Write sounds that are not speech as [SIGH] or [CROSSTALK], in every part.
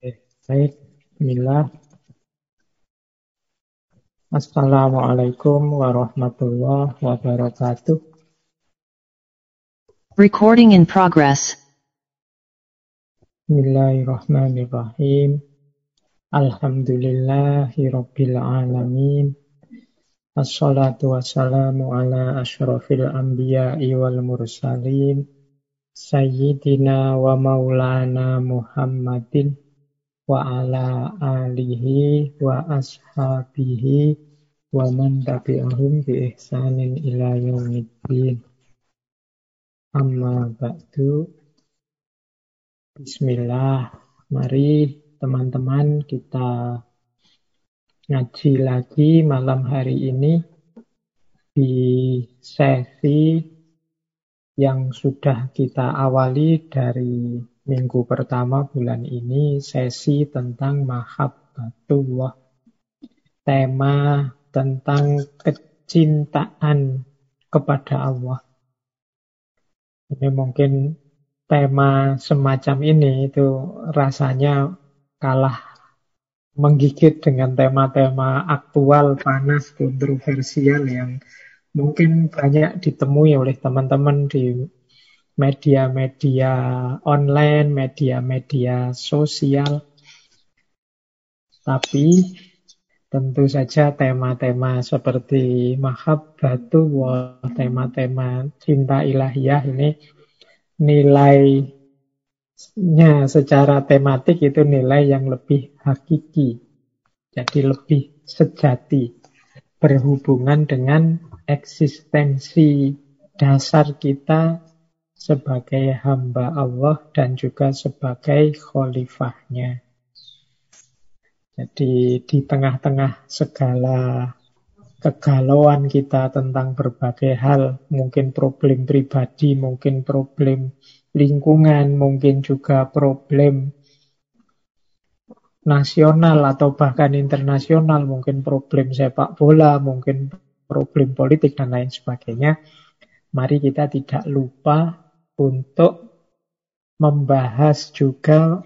Baik, Bismillah. Assalamualaikum warahmatullahi wabarakatuh. Recording in progress. Bismillahirrahmanirrahim. Alhamdulillahi rabbil alamin. Assalatu wassalamu ala ashrafil anbiya'i wal mursalin. Sayyidina wa maulana Muhammadin wa ala alihi wa ashabihi wa man tabi'ahum bi ihsanin ila yaumiddin. Amma ba'du. Bismillah. Mari teman-teman kita ngaji lagi malam hari ini di sesi yang sudah kita awali dari minggu pertama bulan ini sesi tentang mahabbatullah. Tema tentang kecintaan kepada Allah. Ini mungkin tema semacam ini itu rasanya kalah menggigit dengan tema-tema aktual, panas, kontroversial yang mungkin banyak ditemui oleh teman-teman di media-media online, media-media sosial. Tapi tentu saja tema-tema seperti mahabbatullah, tema-tema cinta ilahiyah ini nilainya secara tematik itu nilai yang lebih hakiki. Jadi lebih sejati berhubungan dengan eksistensi dasar kita sebagai hamba Allah dan juga sebagai khalifahnya. Jadi di tengah-tengah segala kegalauan kita tentang berbagai hal, mungkin problem pribadi, mungkin problem lingkungan, mungkin juga problem nasional atau bahkan internasional, mungkin problem sepak bola, mungkin problem politik dan lain sebagainya. Mari kita tidak lupa untuk membahas juga,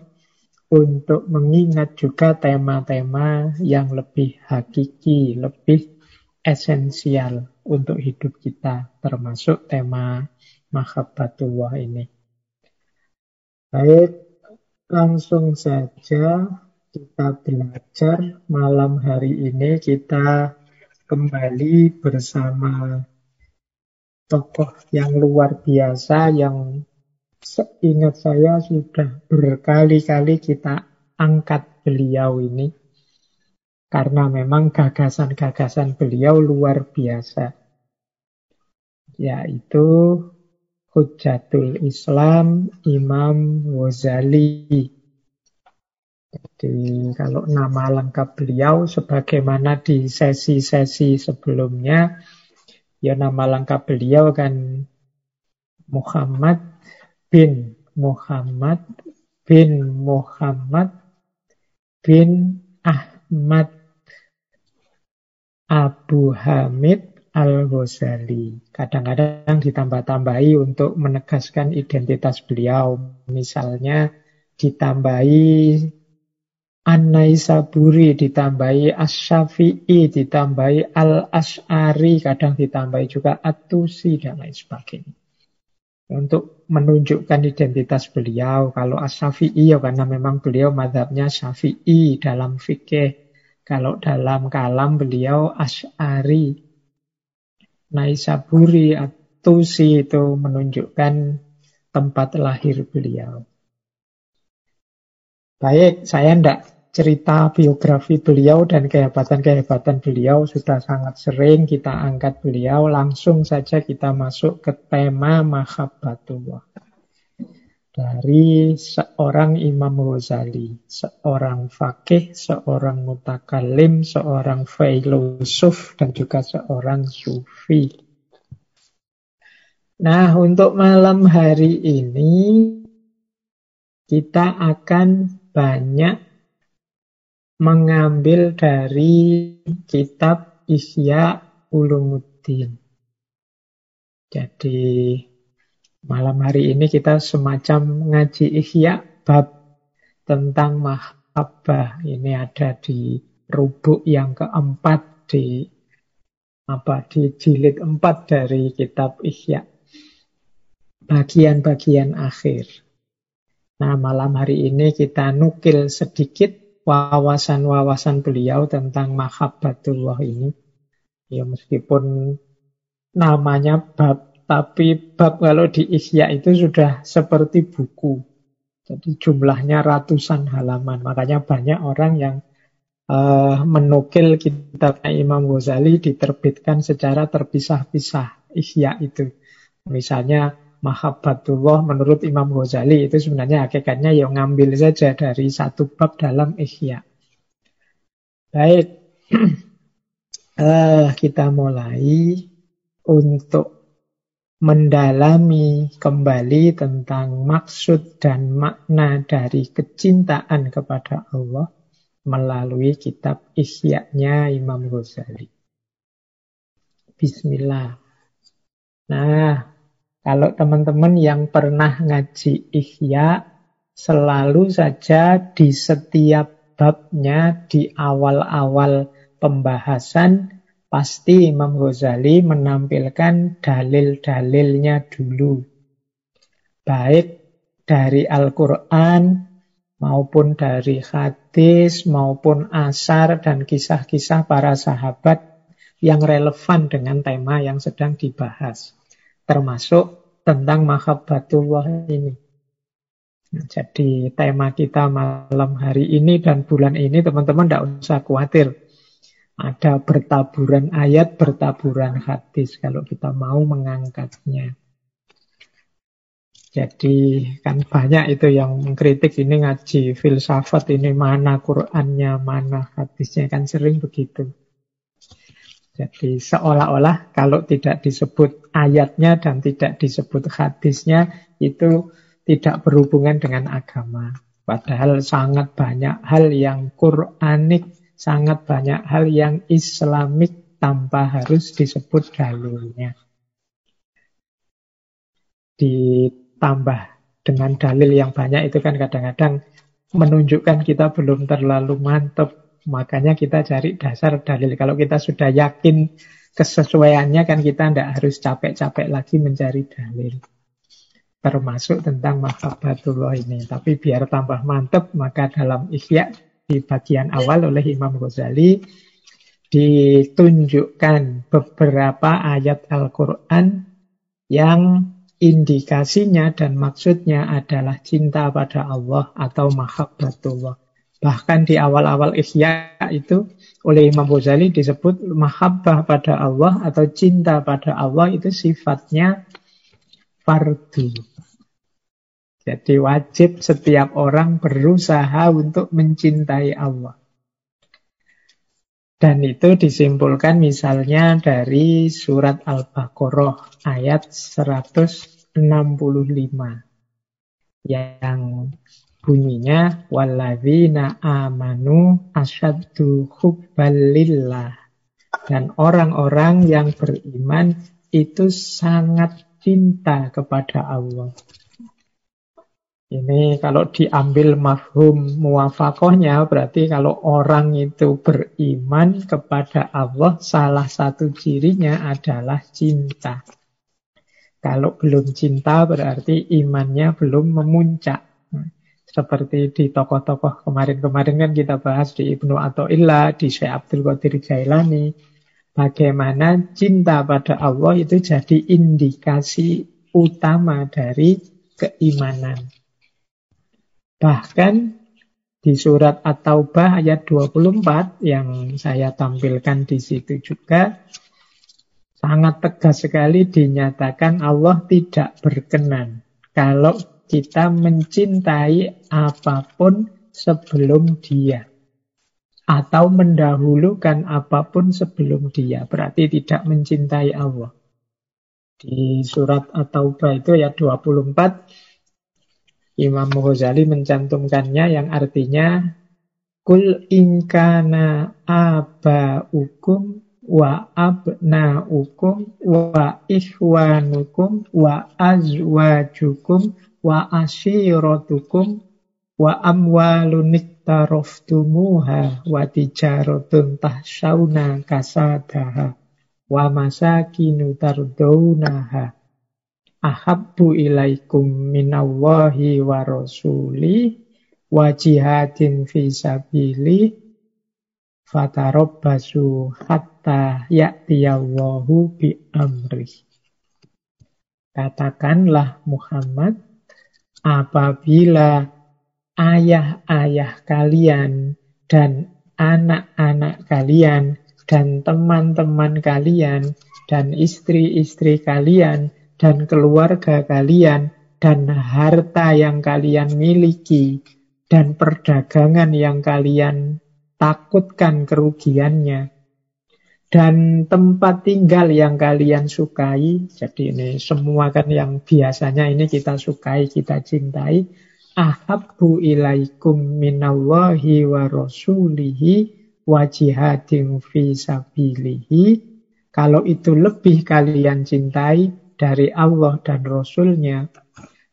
untuk mengingat juga tema-tema yang lebih hakiki, lebih esensial untuk hidup kita, termasuk tema mahabbatullah ini. Baik, langsung saja kita belajar malam hari ini kita kembali bersama tokoh yang luar biasa yang seingat saya sudah berkali-kali kita angkat beliau ini. Karena memang gagasan-gagasan beliau luar biasa. Yaitu Hujatul Islam Imam Ghazali. Jadi kalau nama lengkap beliau sebagaimana di sesi-sesi sebelumnya Ya nama lengkap beliau kan Muhammad bin Muhammad bin Muhammad bin Ahmad Abu Hamid Al-Ghazali. Kadang-kadang ditambah-tambahi untuk menegaskan identitas beliau. Misalnya ditambahi An-Naisaburi ditambahi As-Syafi'i, ditambahi Al-Ash'ari, kadang ditambahi juga At-Tusi, dan lain sebagainya. Untuk menunjukkan identitas beliau, kalau As-Syafi'i ya karena memang beliau madhabnya Syafi'i dalam fikih. Kalau dalam kalam beliau Ash'ari. Naisaburi, At-Tusi itu menunjukkan tempat lahir beliau. Baik, saya tidak cerita biografi beliau dan kehebatan-kehebatan beliau sudah sangat sering kita angkat beliau. Langsung saja kita masuk ke tema mahabbatullah. Dari seorang Imam Ghazali, seorang fakih, seorang mutakalim, seorang filosof, dan juga seorang sufi. Nah, untuk malam hari ini kita akan banyak mengambil dari kitab Isya Ulumuddin. Jadi malam hari ini kita semacam ngaji Ihya bab tentang mahabbah. Ini ada di rubuk yang keempat di apa di jilid empat dari kitab Ihya. Bagian-bagian akhir. Nah, malam hari ini kita nukil sedikit wawasan-wawasan beliau tentang mahabbatullah ini. Ya meskipun namanya bab, tapi bab kalau di Ihya itu sudah seperti buku. Jadi jumlahnya ratusan halaman. Makanya banyak orang yang uh, menukil kitabnya Imam Ghazali diterbitkan secara terpisah-pisah Ihya itu. Misalnya Mahabbatullah menurut Imam Ghazali itu sebenarnya hakikatnya yang ngambil saja dari satu bab dalam Ihya. Baik, uh, [CLEARS THROAT] kita mulai untuk mendalami kembali tentang maksud dan makna dari kecintaan kepada Allah melalui kitab Ihya-nya Imam Ghazali. Bismillah. Nah, kalau teman-teman yang pernah ngaji Ihya, selalu saja di setiap babnya, di awal-awal pembahasan, pasti Imam Ghazali menampilkan dalil-dalilnya dulu. Baik dari Al-Quran, maupun dari hadis, maupun asar dan kisah-kisah para sahabat yang relevan dengan tema yang sedang dibahas. Termasuk tentang mahabbatullah ini. Nah, jadi tema kita malam hari ini dan bulan ini teman-teman tidak usah khawatir. Ada bertaburan ayat, bertaburan hadis kalau kita mau mengangkatnya. Jadi kan banyak itu yang mengkritik ini ngaji filsafat ini mana Qurannya, mana hadisnya kan sering begitu. Jadi seolah-olah kalau tidak disebut ayatnya dan tidak disebut hadisnya itu tidak berhubungan dengan agama. Padahal sangat banyak hal yang Quranik, sangat banyak hal yang Islamik tanpa harus disebut dalilnya. Di tambah dengan dalil yang banyak itu kan kadang-kadang menunjukkan kita belum terlalu mantap. Makanya kita cari dasar dalil. Kalau kita sudah yakin kesesuaiannya kan kita tidak harus capek-capek lagi mencari dalil. Termasuk tentang mahabbatullah ini. Tapi biar tambah mantap, maka dalam ikhya di bagian awal oleh Imam Ghazali ditunjukkan beberapa ayat Al-Quran yang indikasinya dan maksudnya adalah cinta pada Allah atau mahabbatullah. Bahkan di awal-awal Ihya itu oleh Imam Ghazali disebut mahabbah pada Allah atau cinta pada Allah itu sifatnya fardu. Jadi wajib setiap orang berusaha untuk mencintai Allah. Dan itu disimpulkan misalnya dari surat Al-Baqarah ayat 165 yang bunyinya walladzina amanu asyaddu hubbalillah dan orang-orang yang beriman itu sangat cinta kepada Allah. Ini kalau diambil mafhum muafakohnya berarti kalau orang itu beriman kepada Allah salah satu cirinya adalah cinta. Kalau belum cinta berarti imannya belum memuncak. Seperti di tokoh-tokoh kemarin-kemarin kan kita bahas di Ibnu Atta'illah, di Syekh Abdul Qadir Jailani. Bagaimana cinta pada Allah itu jadi indikasi utama dari keimanan. Bahkan di surat At-Taubah ayat 24 yang saya tampilkan di situ juga sangat tegas sekali dinyatakan Allah tidak berkenan kalau kita mencintai apa pun sebelum dia atau mendahulukan apa pun sebelum dia berarti tidak mencintai Allah. Di surat At-Taubah itu ayat 24 Imam Ghazali mencantumkannya yang artinya Kul inkana abaukum wa abnaukum wa ikhwanukum wa azwajukum wa ashiratukum wa amwalun iktaraftumuha wa tijaratun tahsyauna kasadaha wa masakinu tardaunaha ahabbu ilaikum minallahi wa rasuli wa jihadin fi sabili fatarabbasu hatta ya'tiyallahu bi amri. Katakanlah Muhammad, apabila ayah-ayah kalian dan anak-anak kalian dan teman-teman kalian dan istri-istri kalian dan keluarga kalian dan harta yang kalian miliki dan perdagangan yang kalian takutkan kerugiannya dan tempat tinggal yang kalian sukai. Jadi ini semua kan yang biasanya ini kita sukai, kita cintai. Ahabbu ilaikum minallahi wa rasulihi wa jihadin fi sabilihi. Kalau itu lebih kalian cintai dari Allah dan Rasulnya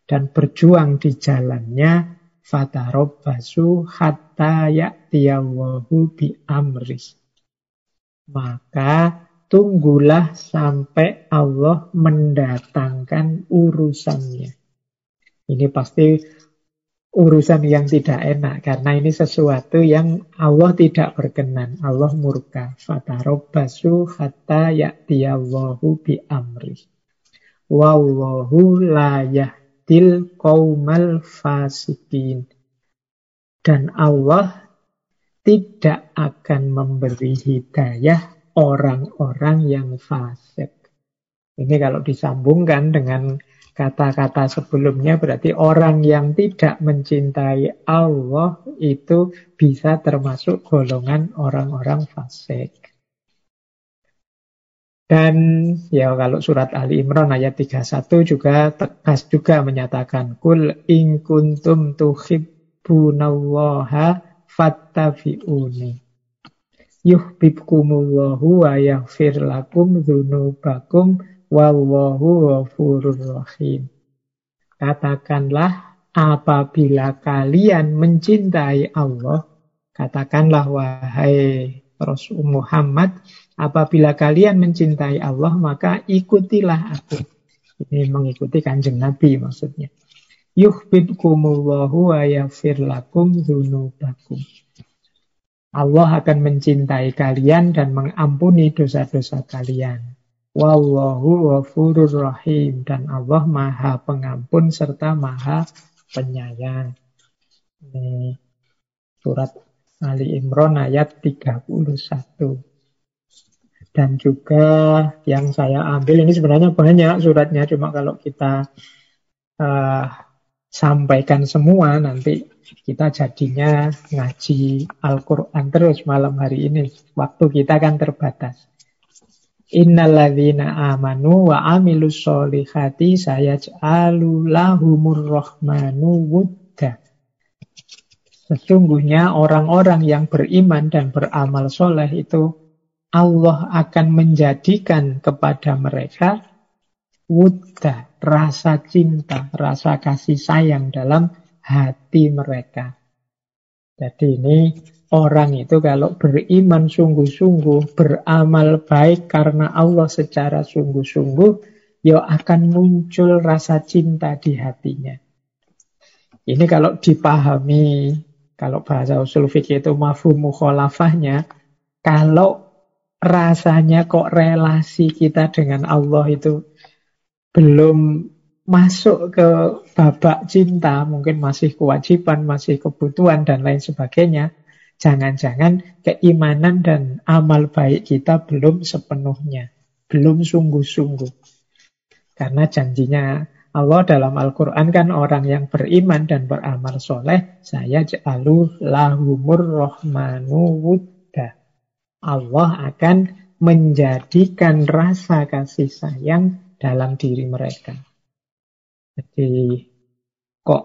dan berjuang di jalannya, fatarobbasu hatta ya'tiyallahu bi amrih maka tunggulah sampai Allah mendatangkan urusannya. Ini pasti urusan yang tidak enak karena ini sesuatu yang Allah tidak berkenan. Allah murka. Fatarobbasu hatta ya'tiyallahu bi amri. Wallahu la yahdil qawmal fasikin. Dan Allah tidak akan memberi hidayah orang-orang yang fasik. Ini kalau disambungkan dengan kata-kata sebelumnya berarti orang yang tidak mencintai Allah itu bisa termasuk golongan orang-orang fasik. Dan ya kalau surat Ali Imran ayat 31 juga tegas juga menyatakan kul in kuntum tuhibbunallaha fattabi'uni. Yuhbibkumullahu wa yaghfir lakum dzunubakum wallahu ghafurur rahim. Katakanlah apabila kalian mencintai Allah, katakanlah wahai Rasul Muhammad, apabila kalian mencintai Allah, maka ikutilah aku. Ini mengikuti kanjeng Nabi maksudnya yuhibbukumullahu wa yaghfir lakum dzunubakum. Allah akan mencintai kalian dan mengampuni dosa-dosa kalian. Wallahu ghafurur rahim dan Allah Maha Pengampun serta Maha Penyayang. Ini surat Ali Imran ayat 31. Dan juga yang saya ambil ini sebenarnya banyak suratnya cuma kalau kita uh, sampaikan semua nanti kita jadinya ngaji Al-Quran terus malam hari ini. Waktu kita kan terbatas. Innalladzina amanu wa amilus solihati sayaj'alu lahumur rahmanu wudda. Sesungguhnya orang-orang yang beriman dan beramal soleh itu Allah akan menjadikan kepada mereka wudda, rasa cinta, rasa kasih sayang dalam hati mereka. Jadi ini orang itu kalau beriman sungguh-sungguh, beramal baik karena Allah secara sungguh-sungguh, ya akan muncul rasa cinta di hatinya. Ini kalau dipahami, kalau bahasa usul fikih itu mafhum mukhalafahnya, kalau rasanya kok relasi kita dengan Allah itu belum masuk ke babak cinta, mungkin masih kewajiban, masih kebutuhan, dan lain sebagainya, jangan-jangan keimanan dan amal baik kita belum sepenuhnya, belum sungguh-sungguh. Karena janjinya Allah dalam Al-Quran kan orang yang beriman dan beramal soleh, saya ja'alu lahumur rohmanu wudda. Allah akan menjadikan rasa kasih sayang dalam diri mereka. Jadi kok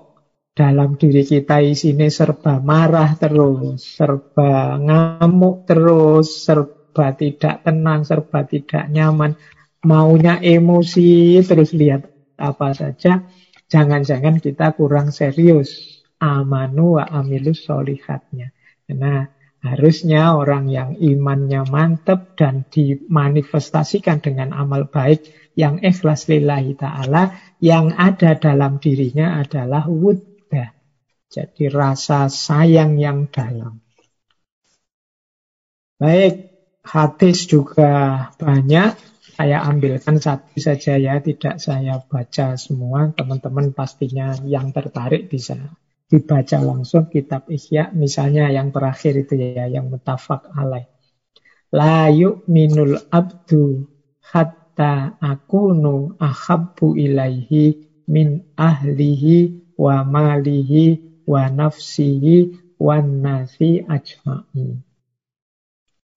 dalam diri kita isinya serba marah terus, serba ngamuk terus, serba tidak tenang, serba tidak nyaman, maunya emosi terus lihat apa saja, jangan-jangan kita kurang serius amanu wa amilus solihatnya. Nah, harusnya orang yang imannya mantap dan dimanifestasikan dengan amal baik yang ikhlas lillahi ta'ala, yang ada dalam dirinya adalah wudda. Jadi rasa sayang yang dalam. Baik, hadis juga banyak. Saya ambilkan satu saja ya, tidak saya baca semua. Teman-teman pastinya yang tertarik bisa dibaca langsung kitab Ihya. Misalnya yang terakhir itu ya, yang mutafak alaih. La minul abdu hatta akunu ahabbu ilaihi min ahlihi wa malihi wa nafsihi wa nasi ajma'i.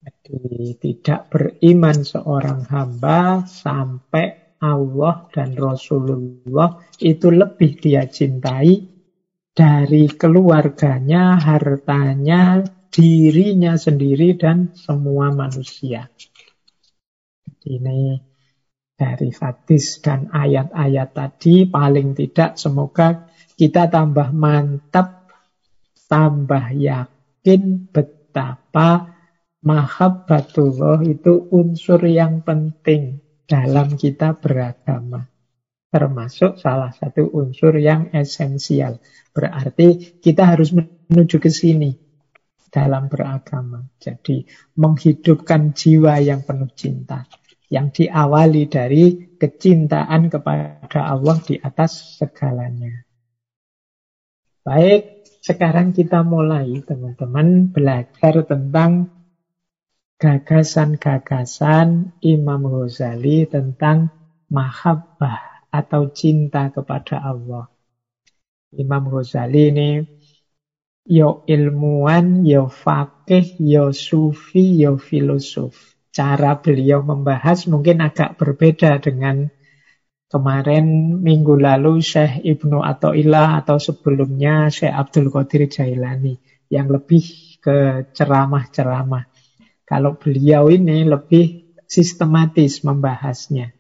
Jadi tidak beriman seorang hamba sampai Allah dan Rasulullah itu lebih dia cintai dari keluarganya, hartanya, dirinya sendiri dan semua manusia. Ini dari hadis dan ayat-ayat tadi paling tidak semoga kita tambah mantap, tambah yakin betapa mahabbatullah itu unsur yang penting dalam kita beragama. Termasuk salah satu unsur yang esensial. Berarti kita harus menuju ke sini dalam beragama. Jadi menghidupkan jiwa yang penuh cinta. Yang diawali dari kecintaan kepada Allah di atas segalanya. Baik, sekarang kita mulai teman-teman belajar tentang gagasan-gagasan Imam Ghazali tentang mahabbah atau cinta kepada Allah. Imam Ghazali ini yo ilmuwan, yo fakih, yo sufi, yo filosof. Cara beliau membahas mungkin agak berbeda dengan kemarin minggu lalu Syekh Ibnu Athaillah atau sebelumnya Syekh Abdul Qadir Jailani yang lebih ke ceramah-ceramah. Kalau beliau ini lebih sistematis membahasnya.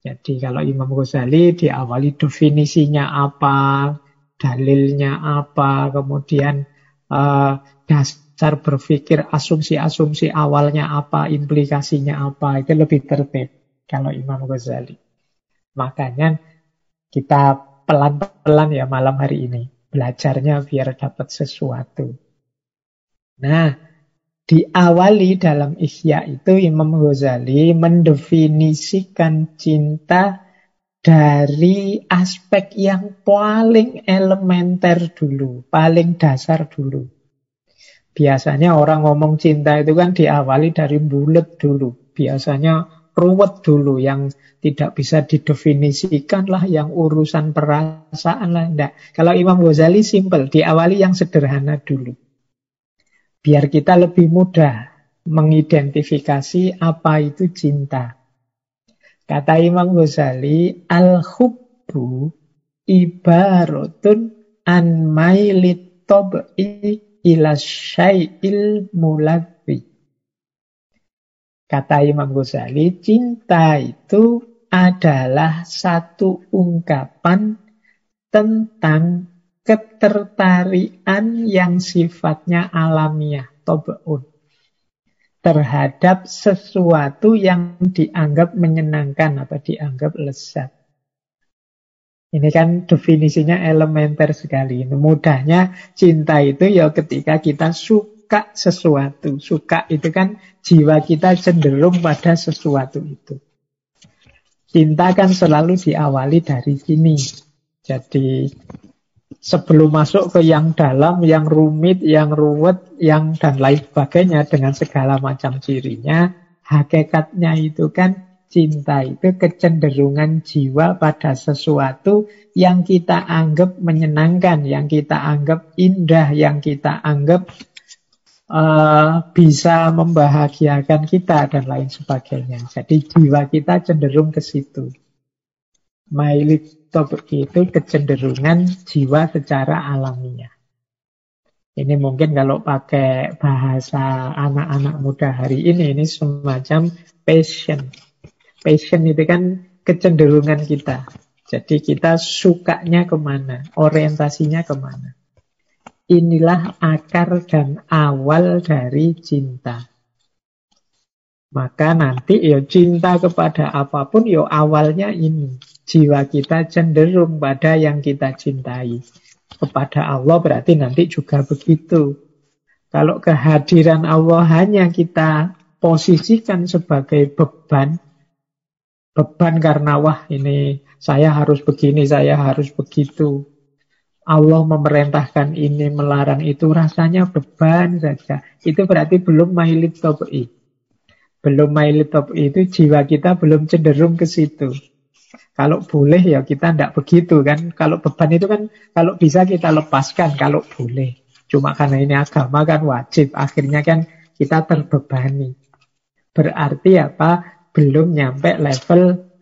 Jadi kalau Imam Ghazali diawali definisinya apa, dalilnya apa, kemudian uh, dasar berpikir asumsi-asumsi awalnya apa, implikasinya apa, itu lebih tertib kalau Imam Ghazali. Makanya kita pelan-pelan ya malam hari ini. Belajarnya biar dapat sesuatu. Nah, diawali dalam Ihya itu Imam Ghazali mendefinisikan cinta dari aspek yang paling elementer dulu, paling dasar dulu. Biasanya orang ngomong cinta itu kan diawali dari bulat dulu. Biasanya ruwet dulu yang tidak bisa didefinisikan lah, yang urusan perasaan lah. Enggak. Kalau Imam Ghazali simple, diawali yang sederhana dulu. Biar kita lebih mudah mengidentifikasi apa itu cinta. Kata Imam Ghazali, al-hubbu ibaratun an mailit tob'i ila syai'il. Kata Imam Ghazali, cinta itu adalah satu ungkapan tentang ketertarikan yang sifatnya alamiah, tobaun. Terhadap sesuatu yang dianggap menyenangkan atau dianggap lezat. Ini kan definisinya elementer sekali. Mudahnya cinta itu ya ketika kita suka sesuatu. Suka itu kan jiwa kita cenderung pada sesuatu itu. Cinta kan selalu diawali dari sini. Jadi sebelum masuk ke yang dalam, yang rumit, yang ruwet, yang dan lain sebagainya dengan segala macam cirinya, hakikatnya itu kan cinta itu kecenderungan jiwa pada sesuatu yang kita anggap menyenangkan, yang kita anggap indah, yang kita anggap uh, bisa membahagiakan kita dan lain sebagainya. Jadi jiwa kita cenderung ke situ. Mailit itu kecenderungan jiwa secara alamiah. Ini mungkin kalau pakai bahasa anak-anak muda hari ini, ini semacam passion. Passion itu kan kecenderungan kita. Jadi kita sukanya ke mana, orientasinya ke mana. inilah akar dan awal dari cinta. Maka nanti ya cinta kepada apa pun ya awalnya ini. Jiwa kita cenderung pada yang kita cintai. Kepada Allah berarti nanti juga begitu. Kalau kehadiran Allah hanya kita posisikan sebagai beban, beban karena wah ini saya harus begini, saya harus begitu. Allah memerintahkan ini, melarang itu, rasanya beban saja. Itu berarti belum mailit tobi. Belum mailit tobi itu jiwa kita belum cenderung ke situ. Kalau boleh ya kita tidak begitu kan. Kalau beban itu kan kalau bisa kita lepaskan kalau boleh. Cuma karena ini agama kan wajib. Akhirnya kan kita terbebani. Berarti apa? Belum nyampe level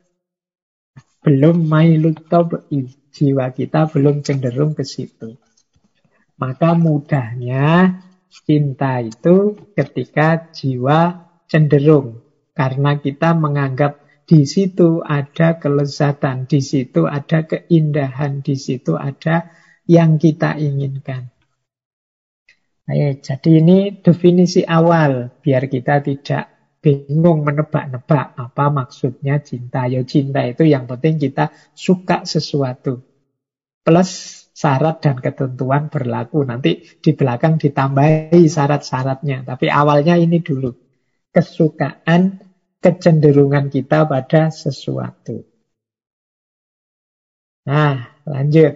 belum mailut tobi. Jiwa kita belum cenderung ke situ. Maka mudahnya cinta itu ketika jiwa cenderung. Karena kita menganggap di situ ada kelezatan, di situ ada keindahan, di situ ada yang kita inginkan. Ayo, jadi ini definisi awal, biar kita tidak bingung menebak-nebak apa maksudnya cinta. Ya cinta itu yang penting kita suka sesuatu. Plus syarat dan ketentuan berlaku. Nanti di belakang ditambahi syarat-syaratnya. Tapi awalnya ini dulu. Kesukaan, kecenderungan kita pada sesuatu. Nah, lanjut.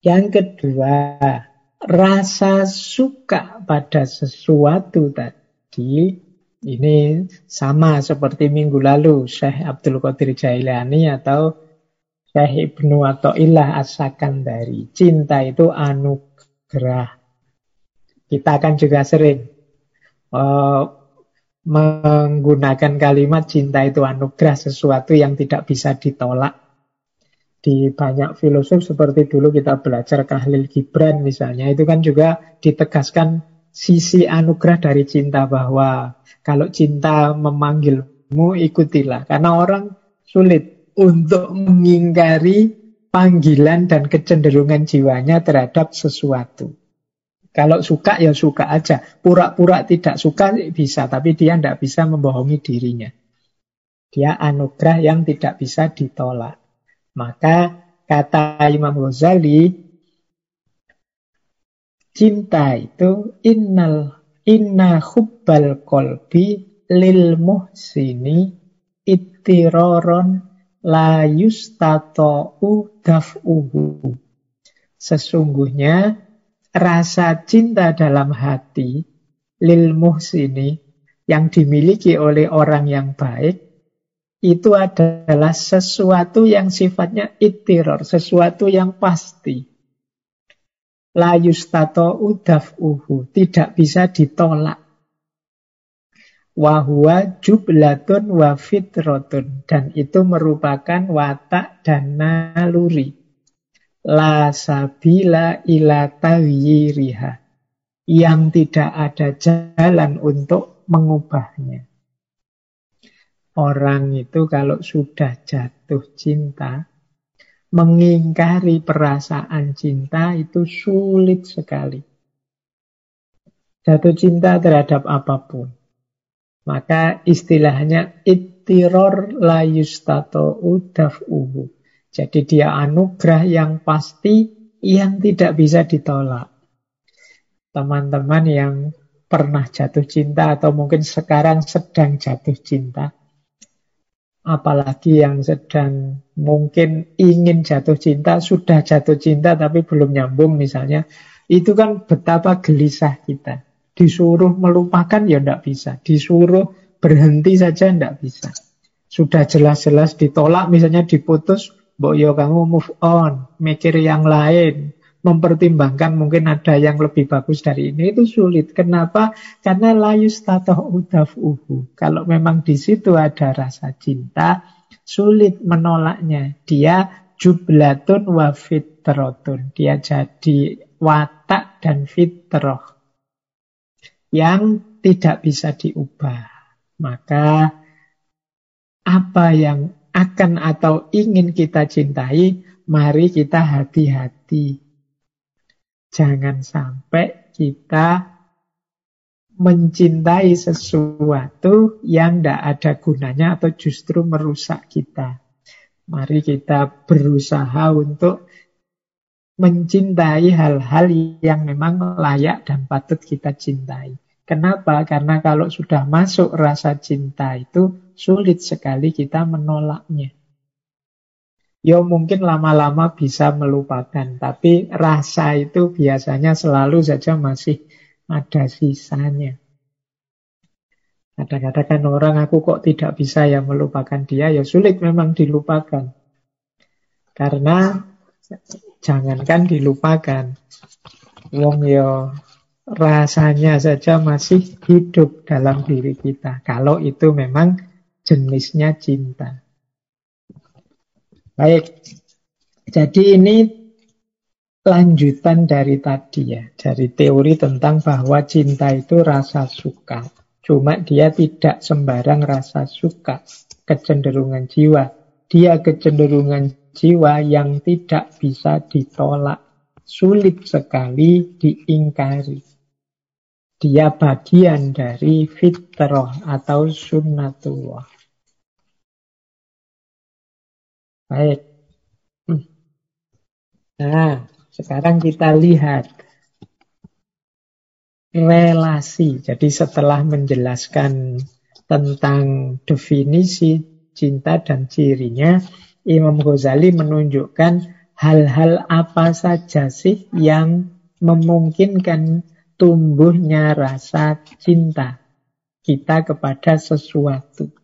Yang kedua, rasa suka pada sesuatu tadi tadi ini sama seperti minggu lalu Syekh Abdul Qadir Jailani atau Syekh Ibnu Atta'illah Asakan dari cinta itu anugerah. Kita akan juga sering uh, menggunakan kalimat cinta itu anugerah sesuatu yang tidak bisa ditolak. Di banyak filosof seperti dulu kita belajar Kahlil Gibran misalnya itu kan juga ditegaskan sisi anugerah dari cinta bahwa kalau cinta memanggilmu ikutilah karena orang sulit untuk mengingkari panggilan dan kecenderungan jiwanya terhadap sesuatu. Kalau suka ya suka aja, pura-pura tidak suka bisa, tapi dia tidak bisa membohongi dirinya. Dia anugerah yang tidak bisa ditolak. Maka kata Imam Ghazali, Cinta itu innal inna hubbal kolbi lil muhsini ittiroron la yustato'u daf'uhu. Sesungguhnya rasa cinta dalam hati lil muhsini yang dimiliki oleh orang yang baik itu adalah sesuatu yang sifatnya ittiror, sesuatu yang pasti la yustato uhu tidak bisa ditolak. Wahua jublatun wa fitrotun. Dan itu merupakan watak dan naluri. La sabila ila. Yang tidak ada jalan untuk mengubahnya. Orang itu kalau sudah jatuh cinta, mengingkari perasaan cinta itu sulit sekali. Jatuh cinta terhadap apa pun. Maka istilahnya ittiror la yustato udaf'uhu. Jadi dia anugerah yang pasti yang tidak bisa ditolak. Teman-teman yang pernah jatuh cinta atau mungkin sekarang sedang jatuh cinta, apalagi yang sedang mungkin ingin jatuh cinta, sudah jatuh cinta tapi belum nyambung misalnya, itu kan betapa gelisah kita. Disuruh melupakan ya tidak bisa, disuruh berhenti saja tidak bisa. Sudah jelas-jelas ditolak misalnya diputus, Mbok yo kamu move on, mikir yang lain, mempertimbangkan mungkin ada yang lebih bagus dari ini itu sulit. Kenapa? Karena layus tatoh udaf uhu. Kalau memang di situ ada rasa cinta, sulit menolaknya. Dia jublatun wa fitrotun. Dia jadi watak dan fitroh yang tidak bisa diubah. Maka apa yang akan atau ingin kita cintai, mari kita hati-hati Jangan sampai kita mencintai sesuatu yang tidak ada gunanya atau justru merusak kita. Mari kita berusaha untuk mencintai hal-hal yang memang layak dan patut kita cintai. Kenapa? Karena kalau sudah masuk rasa cinta itu sulit sekali kita menolaknya. Ya mungkin lama-lama bisa melupakan, tapi rasa itu biasanya selalu saja masih ada sisanya. Kadang-kadang kan orang aku kok tidak bisa ya melupakan dia, ya sulit memang dilupakan. Karena jangankan dilupakan, wong yo ya rasanya saja masih hidup dalam diri kita. Kalau itu memang jenisnya cinta. Baik, jadi ini lanjutan dari tadi ya, dari teori tentang bahwa cinta itu rasa suka. Cuma dia tidak sembarang rasa suka, kecenderungan jiwa. Dia kecenderungan jiwa yang tidak bisa ditolak, sulit sekali diingkari. Dia bagian dari fitrah atau sunnatullah. Baik. Hmm. Nah, sekarang kita lihat relasi. Jadi setelah menjelaskan tentang definisi cinta dan cirinya, Imam Ghazali menunjukkan hal-hal apa saja sih yang memungkinkan tumbuhnya rasa cinta kita kepada sesuatu.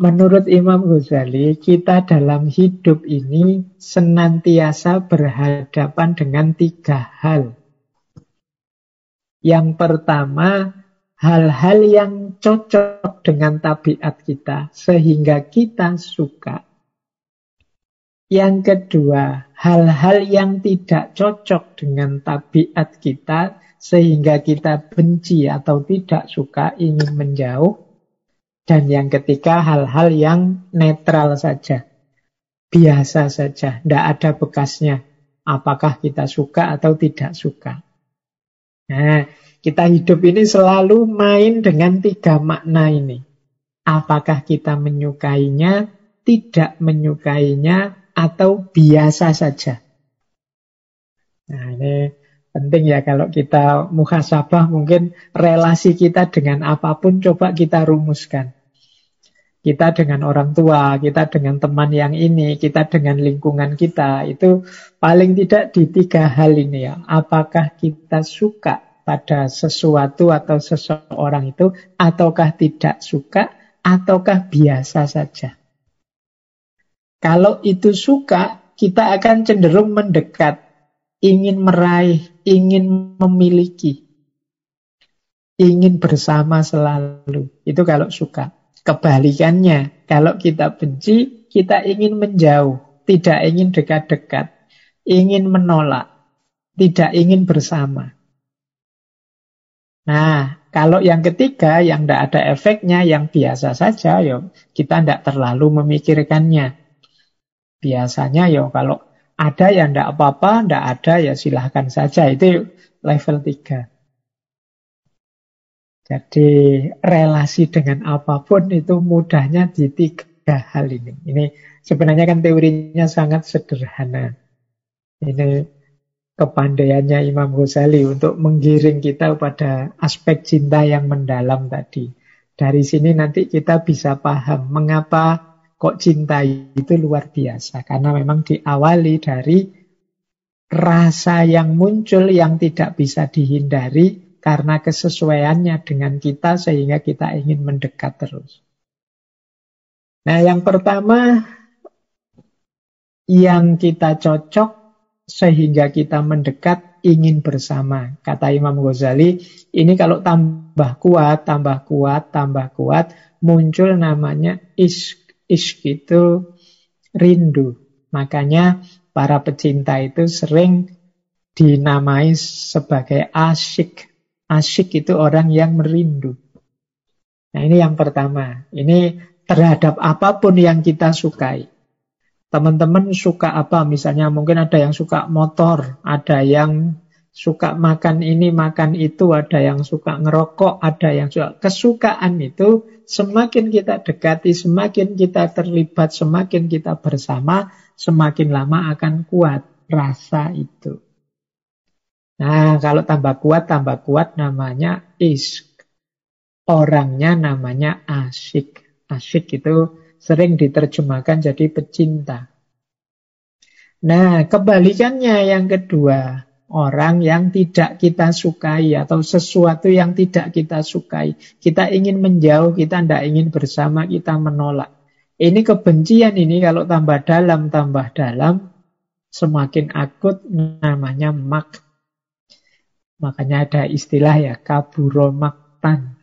Menurut Imam Ghazali, kita dalam hidup ini senantiasa berhadapan dengan tiga hal. Yang pertama, hal-hal yang cocok dengan tabiat kita, sehingga kita suka. Yang kedua, hal-hal yang tidak cocok dengan tabiat kita, sehingga kita benci atau tidak suka, ingin menjauh. Dan yang ketiga hal-hal yang netral saja. Biasa saja, tidak ada bekasnya. Apakah kita suka atau tidak suka. Nah, kita hidup ini selalu main dengan tiga makna ini. Apakah kita menyukainya, tidak menyukainya, atau biasa saja. Nah, ini penting ya kalau kita muhasabah mungkin relasi kita dengan apa pun coba kita rumuskan. Kita dengan orang tua, kita dengan teman yang ini, kita dengan lingkungan kita, itu paling tidak di tiga hal ini ya. Apakah kita suka pada sesuatu atau seseorang itu, ataukah tidak suka, ataukah biasa saja. Kalau itu suka, kita akan cenderung mendekat, ingin meraih, ingin memiliki, ingin bersama selalu. Itu kalau suka. Kebalikannya, kalau kita benci, kita ingin menjauh, tidak ingin dekat-dekat, ingin menolak, tidak ingin bersama. Nah, kalau yang ketiga, yang tidak ada efeknya, yang biasa saja, yo, kita tidak terlalu memikirkannya. Biasanya yo kalau ada yang tidak apa-apa, tidak ada ya silahkan saja. Itu level tiga. Jadi relasi dengan apa pun itu mudahnya di tiga hal ini. Ini sebenarnya kan teorinya sangat sederhana. Ini kepandaiannya Imam Ghazali untuk menggiring kita pada aspek cinta yang mendalam tadi. Dari sini nanti kita bisa paham mengapa kok cinta itu luar biasa. Karena memang diawali dari rasa yang muncul yang tidak bisa dihindari karena kesesuaiannya dengan kita sehingga kita ingin mendekat terus. Nah, yang pertama yang kita cocok sehingga kita mendekat ingin bersama. Kata Imam Ghazali, ini kalau tambah kuat, tambah kuat, tambah kuat, muncul namanya isk. Isk itu rindu. Makanya para pecinta itu sering dinamai sebagai asyik Asyik itu orang yang merindu. Nah ini yang pertama. Ini terhadap apa pun yang kita sukai. Teman-teman suka apa? Misalnya mungkin ada yang suka motor, ada yang suka makan ini, makan itu, ada yang suka ngerokok, ada yang suka kesukaan itu semakin kita dekati, semakin kita terlibat, semakin kita bersama, semakin lama akan kuat rasa itu. Nah, kalau tambah kuat, tambah kuat namanya isk. Orangnya namanya asyik. Asyik itu sering diterjemahkan jadi pecinta. Nah, kebalikannya yang kedua, orang yang tidak kita sukai atau sesuatu yang tidak kita sukai. Kita ingin menjauh, kita tidak ingin bersama, kita menolak. Ini kebencian ini kalau tambah dalam, tambah dalam, semakin akut namanya mak. Makanya ada istilah ya, kaburomaktan.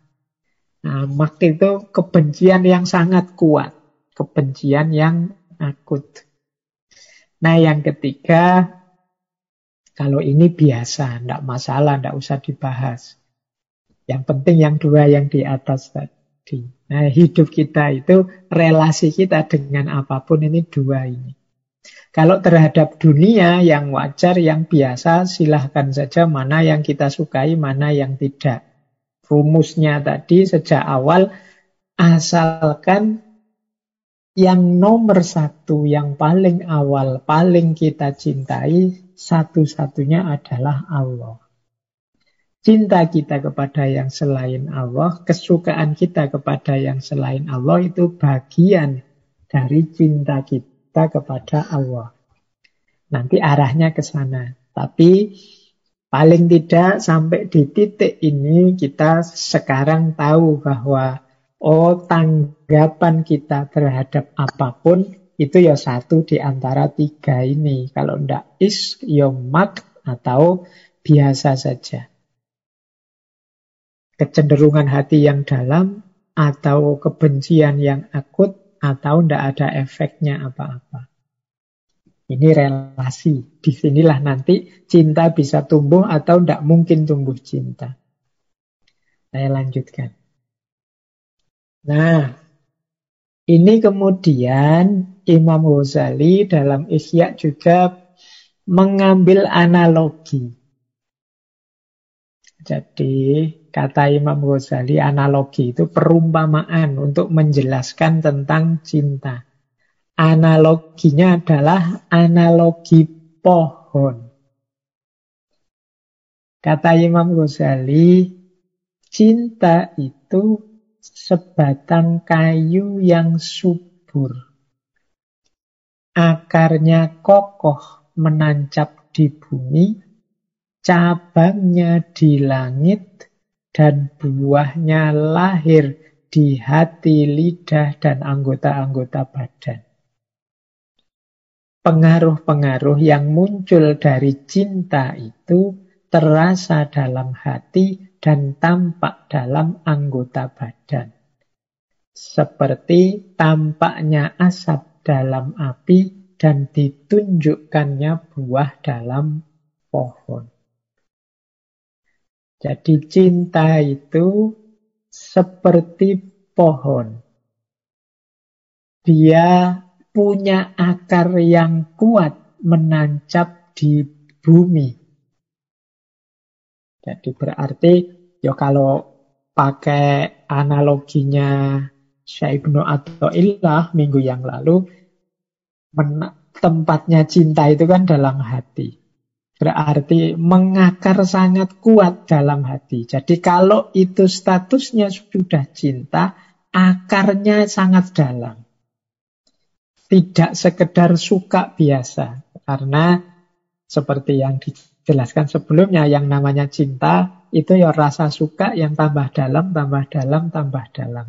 Nah, mak itu kebencian yang sangat kuat kebencian yang akut. Nah yang ketiga, kalau ini biasa, tidak masalah, tidak usah dibahas. Yang penting yang dua yang di atas tadi. Nah hidup kita itu, relasi kita dengan apa pun ini dua ini. Kalau terhadap dunia yang wajar, yang biasa, silahkan saja mana yang kita sukai, mana yang tidak. Rumusnya tadi sejak awal, asalkan yang nomor satu, yang paling awal, paling kita cintai, satu-satunya adalah Allah. Cinta kita kepada yang selain Allah, kesukaan kita kepada yang selain Allah itu bagian dari cinta kita kepada Allah. Nanti arahnya ke sana. Tapi paling tidak sampai di titik ini kita sekarang tahu bahwa Oh, tanggapan kita terhadap apa pun itu ya satu di antara tiga ini. Kalau ndak is, ya mat atau biasa saja. Kecenderungan hati yang dalam atau kebencian yang akut atau ndak ada efeknya apa-apa. Ini relasi. Di sinilah nanti cinta bisa tumbuh atau ndak mungkin tumbuh cinta. Saya lanjutkan. Nah, ini kemudian Imam Ghazali dalam Ihya juga mengambil analogi. Jadi kata Imam Ghazali analogi itu perumpamaan untuk menjelaskan tentang cinta. Analoginya adalah analogi pohon. Kata Imam Ghazali, cinta itu sebatang kayu yang subur. Akarnya kokoh menancap di bumi, cabangnya di langit, dan buahnya lahir di hati, lidah, dan anggota-anggota badan. Pengaruh-pengaruh yang muncul dari cinta itu terasa dalam hati dan tampak dalam anggota badan. Seperti tampaknya asap dalam api dan ditunjukkannya buah dalam pohon. Jadi cinta itu seperti pohon. Dia punya akar yang kuat menancap di bumi. Jadi berarti ya kalau pakai analoginya Syekh Ibnu Ilah minggu yang lalu tempatnya cinta itu kan dalam hati. Berarti mengakar sangat kuat dalam hati. Jadi kalau itu statusnya sudah cinta, akarnya sangat dalam. Tidak sekedar suka biasa. Karena seperti yang di jelaskan sebelumnya yang namanya cinta itu ya rasa suka yang tambah dalam, tambah dalam, tambah dalam.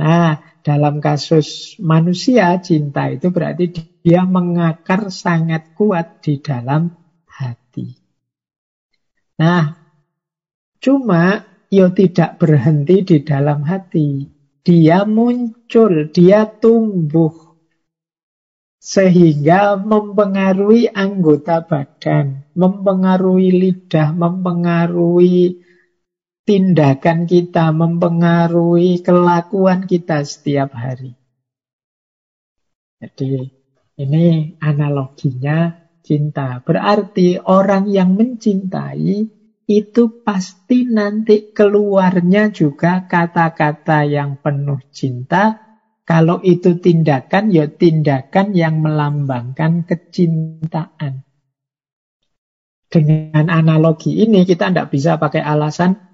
Nah, dalam kasus manusia cinta itu berarti dia mengakar sangat kuat di dalam. Nah, cuma ya tidak berhenti di dalam hati. Dia muncul, dia tumbuh sehingga mempengaruhi anggota badan, mempengaruhi lidah, mempengaruhi tindakan kita, mempengaruhi kelakuan kita setiap hari. Jadi Ini analoginya cinta. Berarti orang yang mencintai itu pasti nanti keluarnya juga kata-kata yang penuh cinta. Kalau itu tindakan, ya tindakan yang melambangkan kecintaan. Dengan analogi ini kita tidak bisa pakai alasan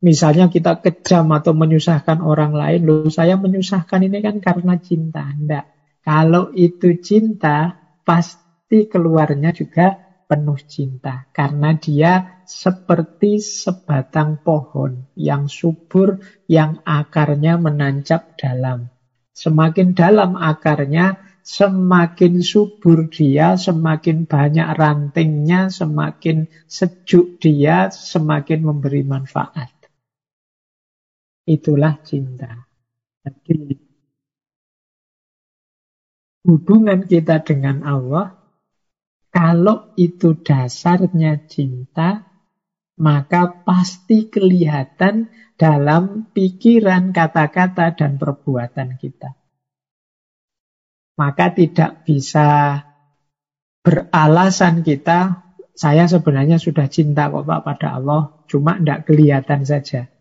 Misalnya kita kejam atau menyusahkan orang lain, loh saya menyusahkan ini kan karena cinta. Tidak. Kalau itu cinta, pasti keluarnya juga penuh cinta. Karena dia seperti sebatang pohon yang subur, yang akarnya menancap dalam. Semakin dalam akarnya, semakin subur dia, semakin banyak rantingnya, semakin sejuk dia, semakin memberi manfaat. Itulah cinta. Jadi hubungan kita dengan Allah, kalau itu dasarnya cinta, maka pasti kelihatan dalam pikiran, kata-kata, dan perbuatan kita. Maka tidak bisa beralasan kita, saya sebenarnya sudah cinta kok Pak pada Allah, cuma tidak kelihatan saja.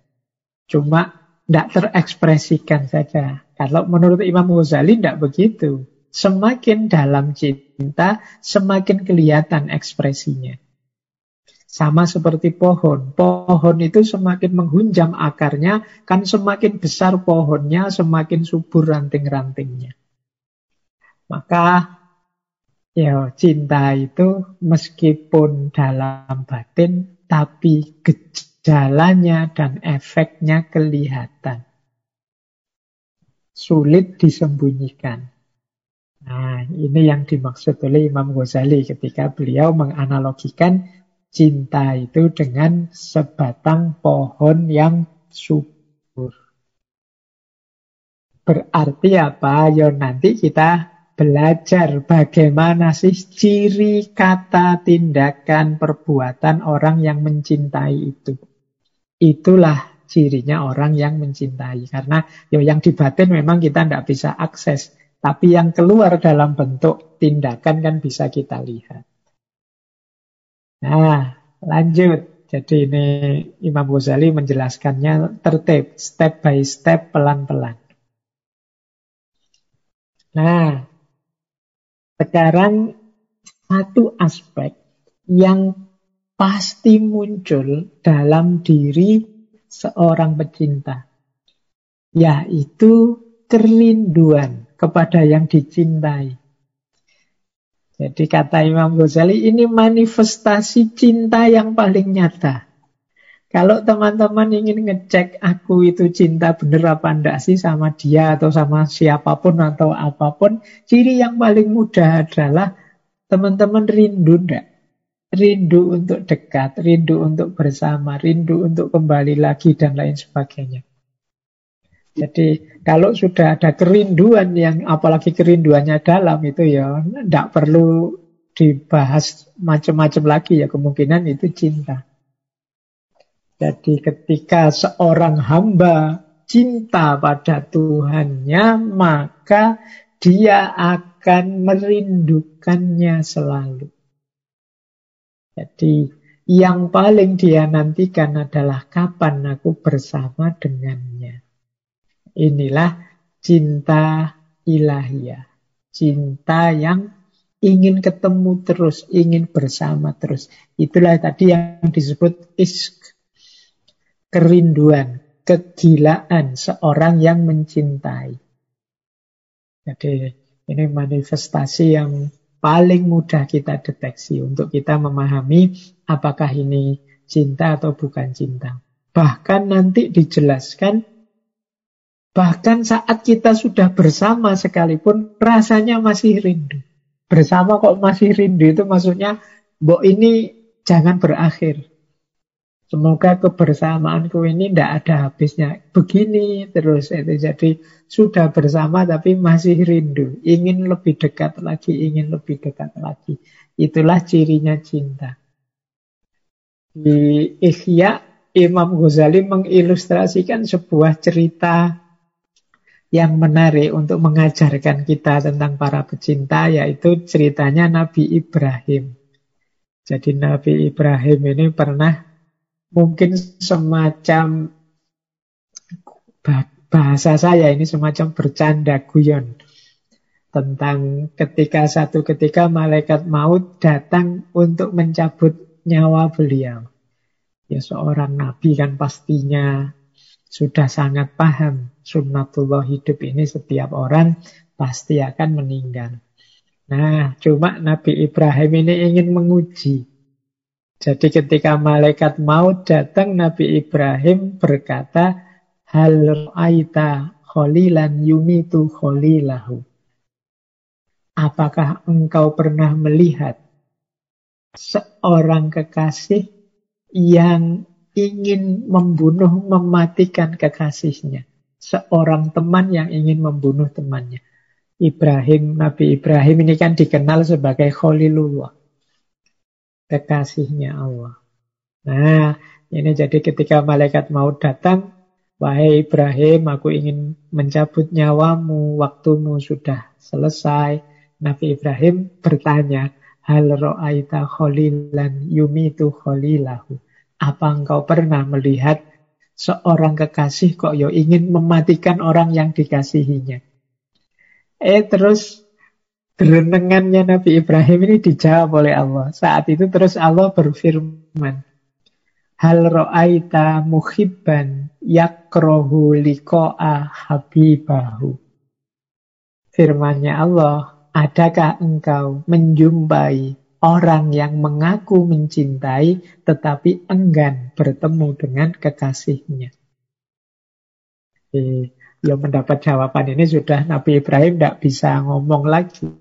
Cuma tidak terekspresikan saja. Kalau menurut Imam Ghazali tidak begitu. Semakin dalam cinta, semakin kelihatan ekspresinya. Sama seperti pohon. Pohon itu semakin menghunjam akarnya, kan semakin besar pohonnya, semakin subur ranting-rantingnya. Maka ya cinta itu meskipun dalam batin, tapi gejala jalannya dan efeknya kelihatan. Sulit disembunyikan. Nah, ini yang dimaksud oleh Imam Ghazali ketika beliau menganalogikan cinta itu dengan sebatang pohon yang subur. Berarti apa? Ya nanti kita belajar bagaimana sih ciri kata, tindakan, perbuatan orang yang mencintai itu. Itulah cirinya orang yang mencintai. Karena ya yang di batin memang kita tidak bisa akses. Tapi yang keluar dalam bentuk tindakan kan bisa kita lihat. Nah, lanjut. Jadi ini Imam Ghazali menjelaskannya tertib, step by step, pelan-pelan. Nah, sekarang satu aspek yang pasti muncul dalam diri seorang pecinta, yaitu kerinduan kepada yang dicintai. Jadi kata Imam Ghazali, ini manifestasi cinta yang paling nyata. Kalau teman-teman ingin ngecek aku itu cinta bener apa enggak sih sama dia atau sama siapa pun atau apa pun, ciri yang paling mudah adalah teman-teman rindu enggak rindu untuk dekat, rindu untuk bersama, rindu untuk kembali lagi, dan lain sebagainya. Jadi kalau sudah ada kerinduan yang apalagi kerinduannya dalam itu ya tidak perlu dibahas macam-macam lagi ya kemungkinan itu cinta. Jadi ketika seorang hamba cinta pada Tuhannya maka dia akan merindukannya selalu. Jadi yang paling dia nantikan adalah kapan aku bersama dengannya. Inilah cinta ilahiyah. Cinta yang ingin ketemu terus, ingin bersama terus. Itulah tadi yang disebut isk. Kerinduan, kegilaan seorang yang mencintai. Jadi ini manifestasi yang paling mudah kita deteksi untuk kita memahami apakah ini cinta atau bukan cinta. Bahkan nanti dijelaskan, bahkan saat kita sudah bersama sekalipun rasanya masih rindu. Bersama kok masih rindu itu maksudnya, Mbok ini jangan berakhir. Semoga kebersamaanku ini tidak ada habisnya. Begini terus itu. Jadi sudah bersama tapi masih rindu. Ingin lebih dekat lagi, ingin lebih dekat lagi. Itulah cirinya cinta. Di Ikhya, Imam Ghazali mengilustrasikan sebuah cerita yang menarik untuk mengajarkan kita tentang para pecinta yaitu ceritanya Nabi Ibrahim. Jadi Nabi Ibrahim ini pernah mungkin semacam bahasa saya ini semacam bercanda guyon tentang ketika satu ketika malaikat maut datang untuk mencabut nyawa beliau. Ya seorang nabi kan pastinya sudah sangat paham sunnatullah hidup ini setiap orang pasti akan meninggal. Nah, cuma Nabi Ibrahim ini ingin menguji. Jadi ketika malaikat maut datang, Nabi Ibrahim berkata, Hal aita kholilan yumitu kholilahu. Apakah engkau pernah melihat seorang kekasih yang ingin membunuh, mematikan kekasihnya? Seorang teman yang ingin membunuh temannya. Ibrahim, Nabi Ibrahim ini kan dikenal sebagai Khalilullah. Kekasihnya Allah. Nah, ini jadi ketika malaikat mau datang, Wahai Ibrahim, aku ingin mencabut nyawamu, waktumu sudah selesai. Nabi Ibrahim bertanya, Hal ro'aita kholilan yumitu kholilahu. Apa engkau pernah melihat seorang kekasih kok yo ingin mematikan orang yang dikasihinya? Eh terus gerenengannya Nabi Ibrahim ini dijawab oleh Allah. Saat itu terus Allah berfirman, Hal ro'aita muhibban yakrohu liqa'a habibahu. Firmannya Allah, Adakah engkau menjumpai orang yang mengaku mencintai tetapi enggan bertemu dengan kekasihnya? Eh, yang mendapat jawaban ini sudah Nabi Ibrahim tidak bisa ngomong lagi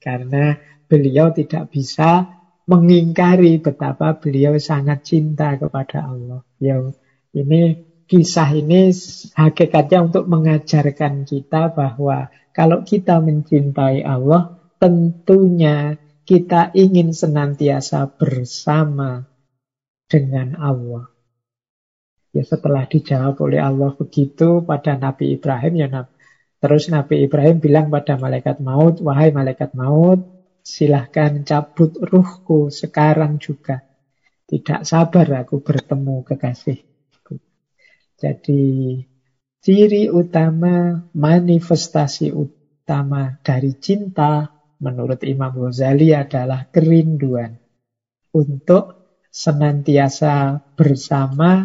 karena beliau tidak bisa mengingkari betapa beliau sangat cinta kepada Allah. Yang ini kisah ini hakikatnya untuk mengajarkan kita bahwa kalau kita mencintai Allah, tentunya kita ingin senantiasa bersama dengan Allah. Ya setelah dijawab oleh Allah begitu pada Nabi Ibrahim, ya Nabi. Terus Nabi Ibrahim bilang pada malaikat maut, wahai malaikat maut, silahkan cabut ruhku sekarang juga. Tidak sabar aku bertemu kekasihku. Jadi Ciri utama, manifestasi utama dari cinta menurut Imam Ghazali adalah kerinduan untuk senantiasa bersama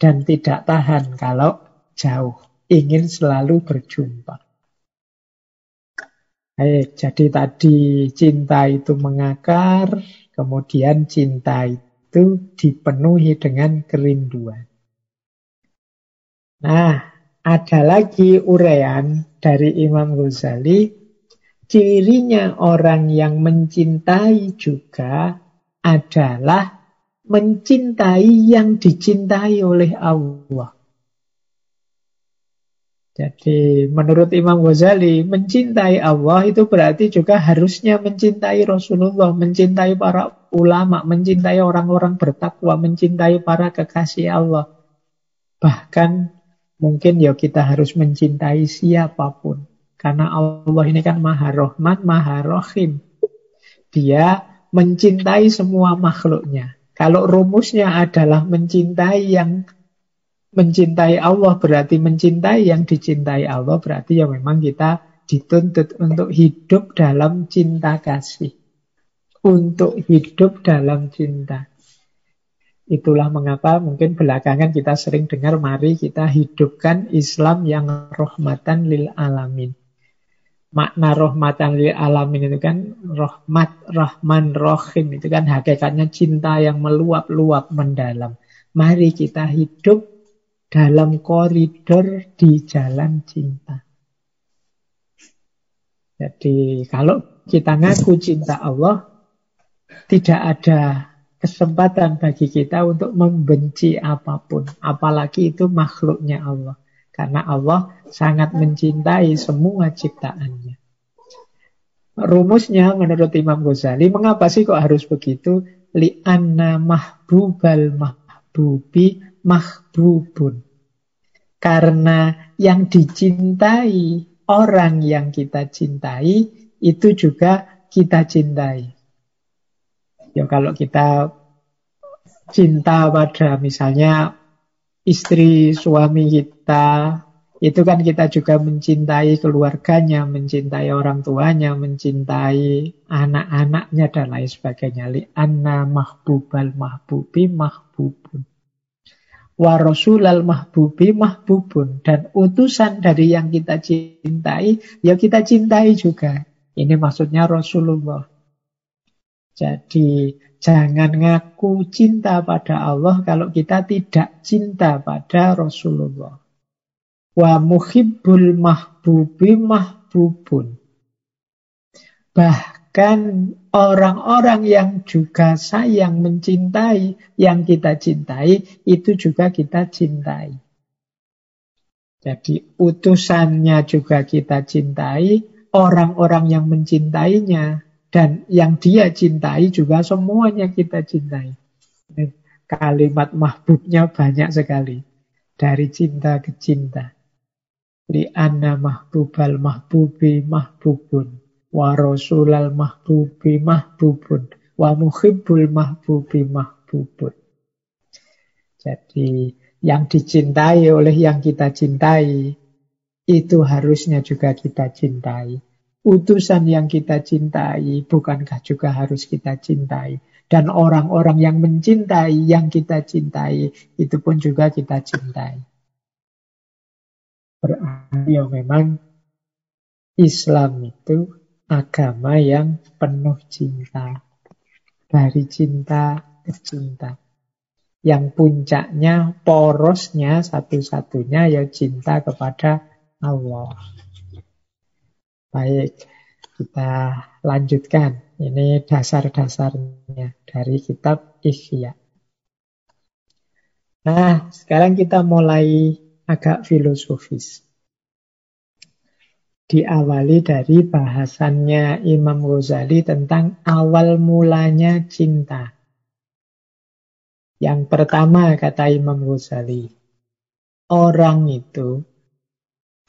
dan tidak tahan kalau jauh, ingin selalu berjumpa. Baik, jadi tadi cinta itu mengakar, kemudian cinta itu dipenuhi dengan kerinduan. Nah, ada lagi urean dari Imam Ghazali, cirinya orang yang mencintai juga adalah mencintai yang dicintai oleh Allah. Jadi menurut Imam Ghazali, mencintai Allah itu berarti juga harusnya mencintai Rasulullah, mencintai para ulama, mencintai orang-orang bertakwa, mencintai para kekasih Allah. Bahkan Mungkin ya kita harus mencintai siapa pun. Karena Allah ini kan maha rahmat, maha rahim. Dia mencintai semua makhluknya. Kalau rumusnya adalah mencintai yang mencintai Allah berarti mencintai yang dicintai Allah berarti ya memang kita dituntut untuk hidup dalam cinta kasih. Untuk hidup dalam cinta. Itulah mengapa mungkin belakangan kita sering dengar mari kita hidupkan Islam yang rahmatan lil alamin. Makna rahmatan lil alamin itu kan rahmat, rahman, rohim itu kan hakikatnya cinta yang meluap-luap mendalam. Mari kita hidup dalam koridor di jalan cinta. Jadi kalau kita ngaku cinta Allah, tidak ada kesempatan bagi kita untuk membenci apa pun, apalagi itu makhluknya Allah. Karena Allah sangat mencintai semua ciptaannya. Rumusnya menurut Imam Ghazali, mengapa sih kok harus begitu? Li'anna mahbubal mahbubi mahbubun. Karena yang dicintai orang yang kita cintai itu juga kita cintai. Ya kalau kita cinta pada misalnya istri suami kita itu kan kita juga mencintai keluarganya, mencintai orang tuanya, mencintai anak-anaknya dan lain sebagainya. Li anna mahbubal mahbubi mahbubun. Wa rasulal mahbubi mahbubun. Dan utusan dari yang kita cintai, ya kita cintai juga. Ini maksudnya Rasulullah. Jadi jangan ngaku cinta pada Allah kalau kita tidak cinta pada Rasulullah. Wa muhibbul mahbubi mahbubun. Bahkan orang-orang yang juga sayang mencintai, yang kita cintai, itu juga kita cintai. Jadi utusannya juga kita cintai, orang-orang yang mencintainya, dan yang dia cintai juga semuanya kita cintai. Kalimat mahbubnya banyak sekali. Dari cinta ke cinta. Li'anna mahbubal mahbubi mahbubun. Wa rasulal mahbubi mahbubun. Wa muhibbul mahbubi mahbubun. Jadi yang dicintai oleh yang kita cintai itu harusnya juga kita cintai. Utusan yang kita cintai bukankah juga harus kita cintai? Dan orang-orang yang mencintai yang kita cintai itu pun juga kita cintai. Berarti ya memang Islam itu agama yang penuh cinta. Dari cinta ke cinta. Yang puncaknya, porosnya satu-satunya ya cinta kepada Allah. Baik, kita lanjutkan. Ini dasar-dasarnya dari kitab Ihya. Nah, sekarang kita mulai agak filosofis. Diawali dari bahasannya Imam Ghazali tentang awal mulanya cinta. Yang pertama kata Imam Ghazali, orang itu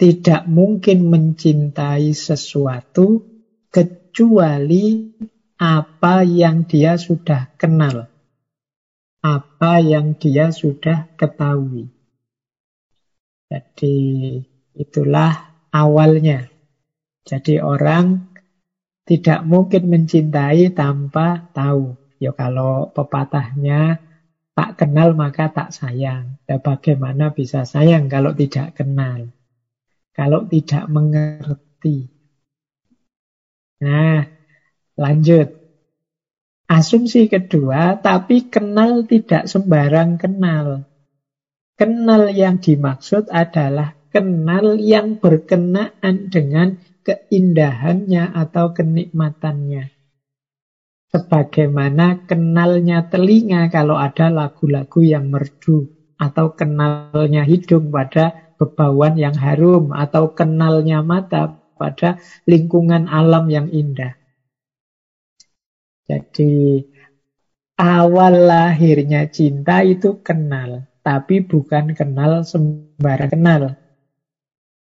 tidak mungkin mencintai sesuatu kecuali apa yang dia sudah kenal, apa yang dia sudah ketahui. Jadi itulah awalnya. Jadi orang tidak mungkin mencintai tanpa tahu. Ya kalau pepatahnya tak kenal maka tak sayang. Ya bagaimana bisa sayang kalau tidak kenal? Kalau tidak mengerti. Nah, lanjut. Asumsi kedua, tapi kenal tidak sembarang kenal. Kenal yang dimaksud adalah kenal yang berkenaan dengan keindahannya atau kenikmatannya. Sebagaimana kenalnya telinga kalau ada lagu-lagu yang merdu, atau kenalnya hidung pada bebauan yang harum, atau kenalnya mata pada lingkungan alam yang indah. Jadi awal lahirnya cinta itu kenal tapi bukan kenal sembarang kenal.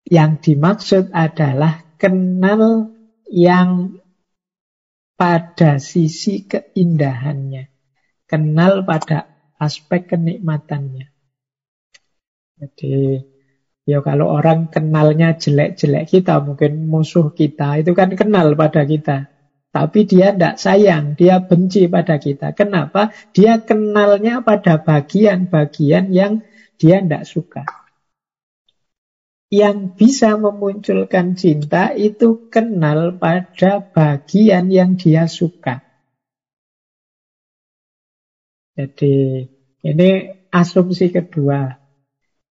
Yang dimaksud adalah kenal yang pada sisi keindahannya. Kenal pada aspek kenikmatannya. Jadi, ya kalau orang kenalnya jelek-jelek kita, mungkin musuh kita, itu kan kenal pada kita. Tapi dia tidak sayang, dia benci pada kita. Kenapa? Dia kenalnya pada bagian-bagian yang dia tidak suka. Yang bisa memunculkan cinta itu kenal pada bagian yang dia suka. Jadi ini asumsi kedua.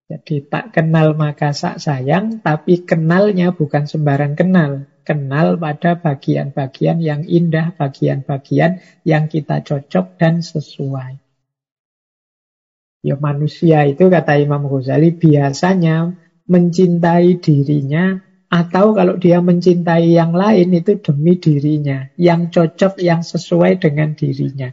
Jadi tak kenal maka sak sayang, tapi kenalnya bukan sembarang kenal kenal pada bagian-bagian yang indah, bagian-bagian yang kita cocok dan sesuai. Ya manusia itu kata Imam Ghazali biasanya mencintai dirinya atau kalau dia mencintai yang lain itu demi dirinya, yang cocok, yang sesuai dengan dirinya.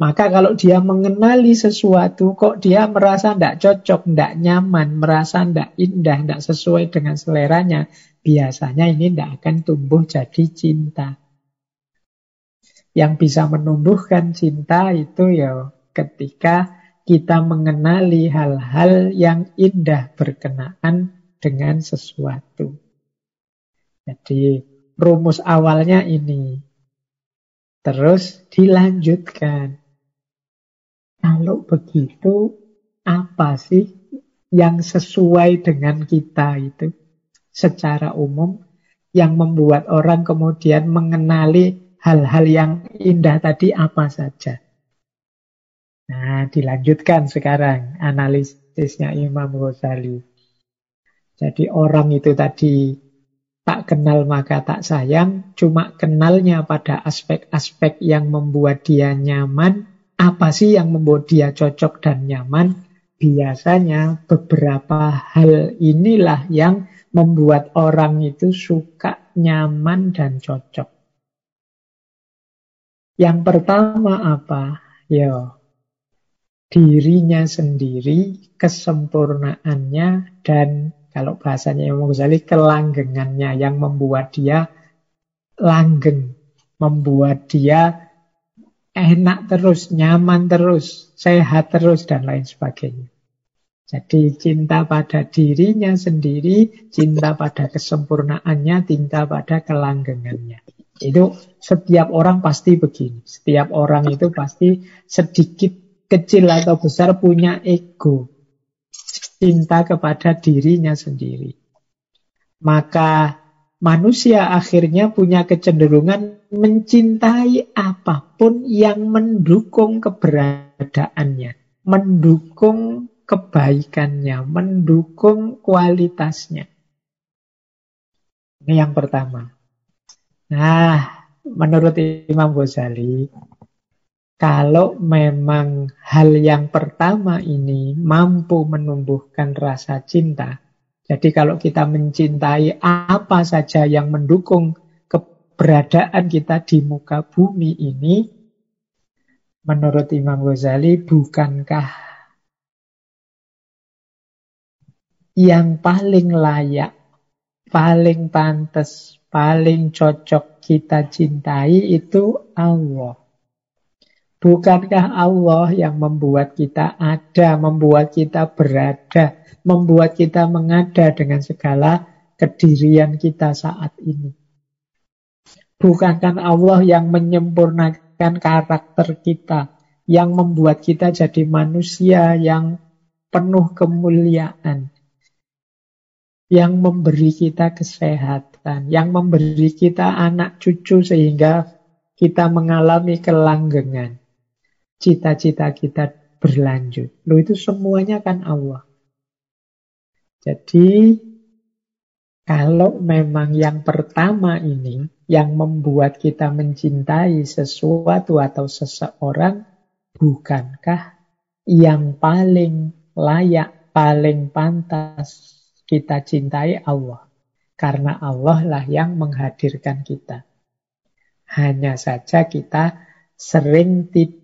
Maka kalau dia mengenali sesuatu, kok dia merasa tidak cocok, tidak nyaman, merasa tidak indah, tidak sesuai dengan seleranya, biasanya ini tidak akan tumbuh jadi cinta. Yang bisa menumbuhkan cinta itu ya ketika kita mengenali hal-hal yang indah berkenaan dengan sesuatu. Jadi rumus awalnya ini. Terus dilanjutkan. Kalau begitu, apa sih yang sesuai dengan kita itu secara umum yang membuat orang kemudian mengenali hal-hal yang indah tadi apa saja. Nah, dilanjutkan sekarang analisisnya Imam Ghazali. Jadi orang itu tadi tak kenal maka tak sayang, cuma kenalnya pada aspek-aspek yang membuat dia nyaman, apa sih yang membuat dia cocok dan nyaman? Biasanya beberapa hal inilah yang membuat orang itu suka, nyaman, dan cocok. Yang pertama apa? Ya, dirinya sendiri, kesempurnaannya, dan kalau bahasanya Imam Ghazali, kelanggengannya yang membuat dia langgeng, membuat dia enak terus, nyaman terus, sehat terus, dan lain sebagainya. Jadi cinta pada dirinya sendiri, cinta pada kesempurnaannya, cinta pada kelanggengannya. Itu setiap orang pasti begini. Setiap orang itu pasti sedikit kecil atau besar punya ego. Cinta kepada dirinya sendiri. Maka manusia akhirnya punya kecenderungan mencintai apa pun yang mendukung keberadaannya, mendukung kebaikannya, mendukung kualitasnya. Ini yang pertama. Nah, menurut Imam Ghazali, kalau memang hal yang pertama ini mampu menumbuhkan rasa cinta, jadi kalau kita mencintai apa saja yang mendukung keberadaan kita di muka bumi ini, menurut Imam Ghazali, bukankah yang paling layak, paling pantas, paling cocok kita cintai itu Allah. Bukankah Allah yang membuat kita ada, membuat kita berada, membuat kita mengada dengan segala kedirian kita saat ini. Bukankah Allah yang menyempurnakan karakter kita, yang membuat kita jadi manusia yang penuh kemuliaan, yang memberi kita kesehatan, yang memberi kita anak cucu sehingga kita mengalami kelanggengan. Cita-cita kita berlanjut. Loh itu semuanya kan Allah. Jadi kalau memang yang pertama ini yang membuat kita mencintai sesuatu atau seseorang, bukankah yang paling layak, paling pantas kita cintai Allah? Karena Allah lah yang menghadirkan kita. Hanya saja kita sering tidak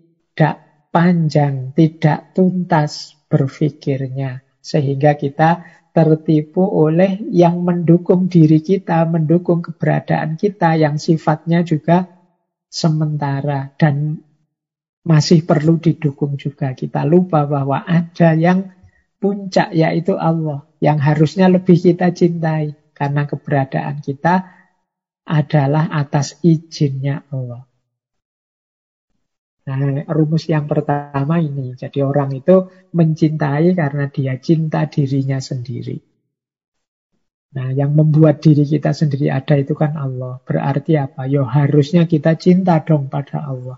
panjang, tidak tuntas berpikirnya. Sehingga kita tertipu oleh yang mendukung diri kita, mendukung keberadaan kita yang sifatnya juga sementara dan masih perlu didukung juga. Kita lupa bahwa ada yang puncak yaitu Allah yang harusnya lebih kita cintai karena keberadaan kita adalah atas izinnya Allah. Nah, rumus yang pertama ini. Jadi orang itu mencintai karena dia cinta dirinya sendiri. Nah, yang membuat diri kita sendiri ada itu kan Allah. Berarti apa? Yo harusnya kita cinta dong pada Allah.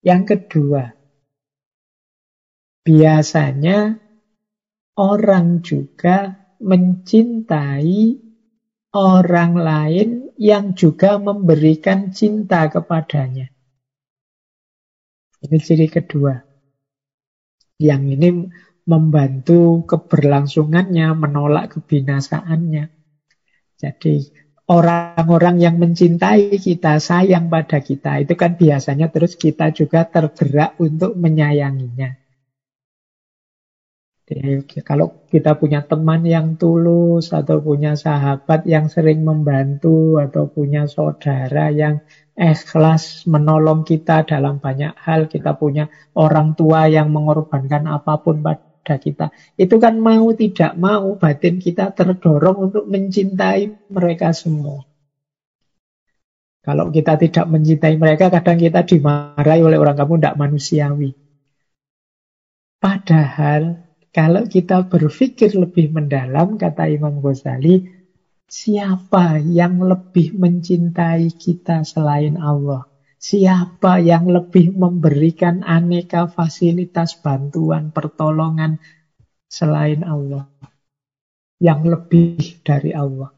Yang kedua, biasanya orang juga mencintai orang lain yang juga memberikan cinta kepadanya. Ini ciri kedua. Yang ini membantu keberlangsungannya, menolak kebinasaannya. Jadi orang-orang yang mencintai kita, sayang pada kita, itu kan biasanya terus kita juga tergerak untuk menyayanginya. Jadi, kalau kita punya teman yang tulus atau punya sahabat yang sering membantu atau punya saudara yang ikhlas menolong kita dalam banyak hal, kita punya orang tua yang mengorbankan apa pun pada kita. Itu kan mau tidak mau batin kita terdorong untuk mencintai mereka semua. Kalau kita tidak mencintai mereka, kadang kita dimarahi oleh orang kamu tidak manusiawi. Padahal kalau kita berpikir lebih mendalam, kata Imam Ghazali, siapa yang lebih mencintai kita selain Allah? Siapa yang lebih memberikan aneka fasilitas bantuan, pertolongan selain Allah? Yang lebih dari Allah.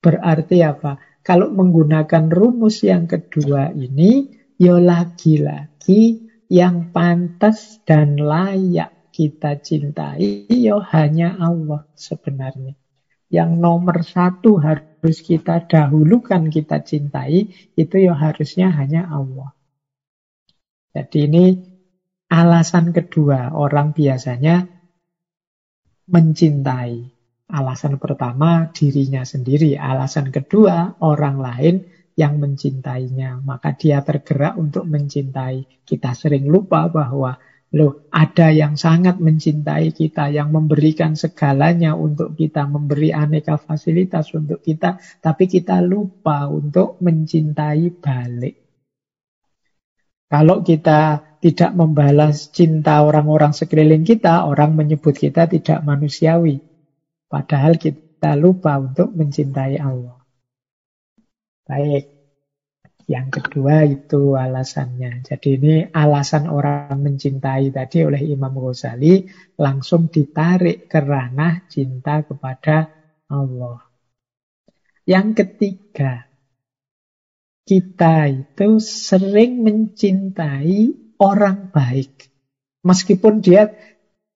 Berarti apa? Kalau menggunakan rumus yang kedua ini, ya lagi-lagi yang pantas dan layak kita cintai ya hanya Allah sebenarnya. Yang nomor satu harus kita dahulukan kita cintai itu ya harusnya hanya Allah. Jadi ini alasan kedua orang biasanya mencintai. Alasan pertama dirinya sendiri, alasan kedua orang lain yang mencintainya. Maka dia tergerak untuk mencintai. Kita sering lupa bahwa Loh, ada yang sangat mencintai kita, yang memberikan segalanya untuk kita, memberi aneka fasilitas untuk kita, tapi kita lupa untuk mencintai balik. Kalau kita tidak membalas cinta orang-orang sekeliling kita, orang menyebut kita tidak manusiawi. Padahal kita lupa untuk mencintai Allah. Baik, yang kedua itu alasannya. Jadi ini alasan orang mencintai tadi oleh Imam Ghazali langsung ditarik ke ranah cinta kepada Allah. Yang ketiga, kita itu sering mencintai orang baik. Meskipun dia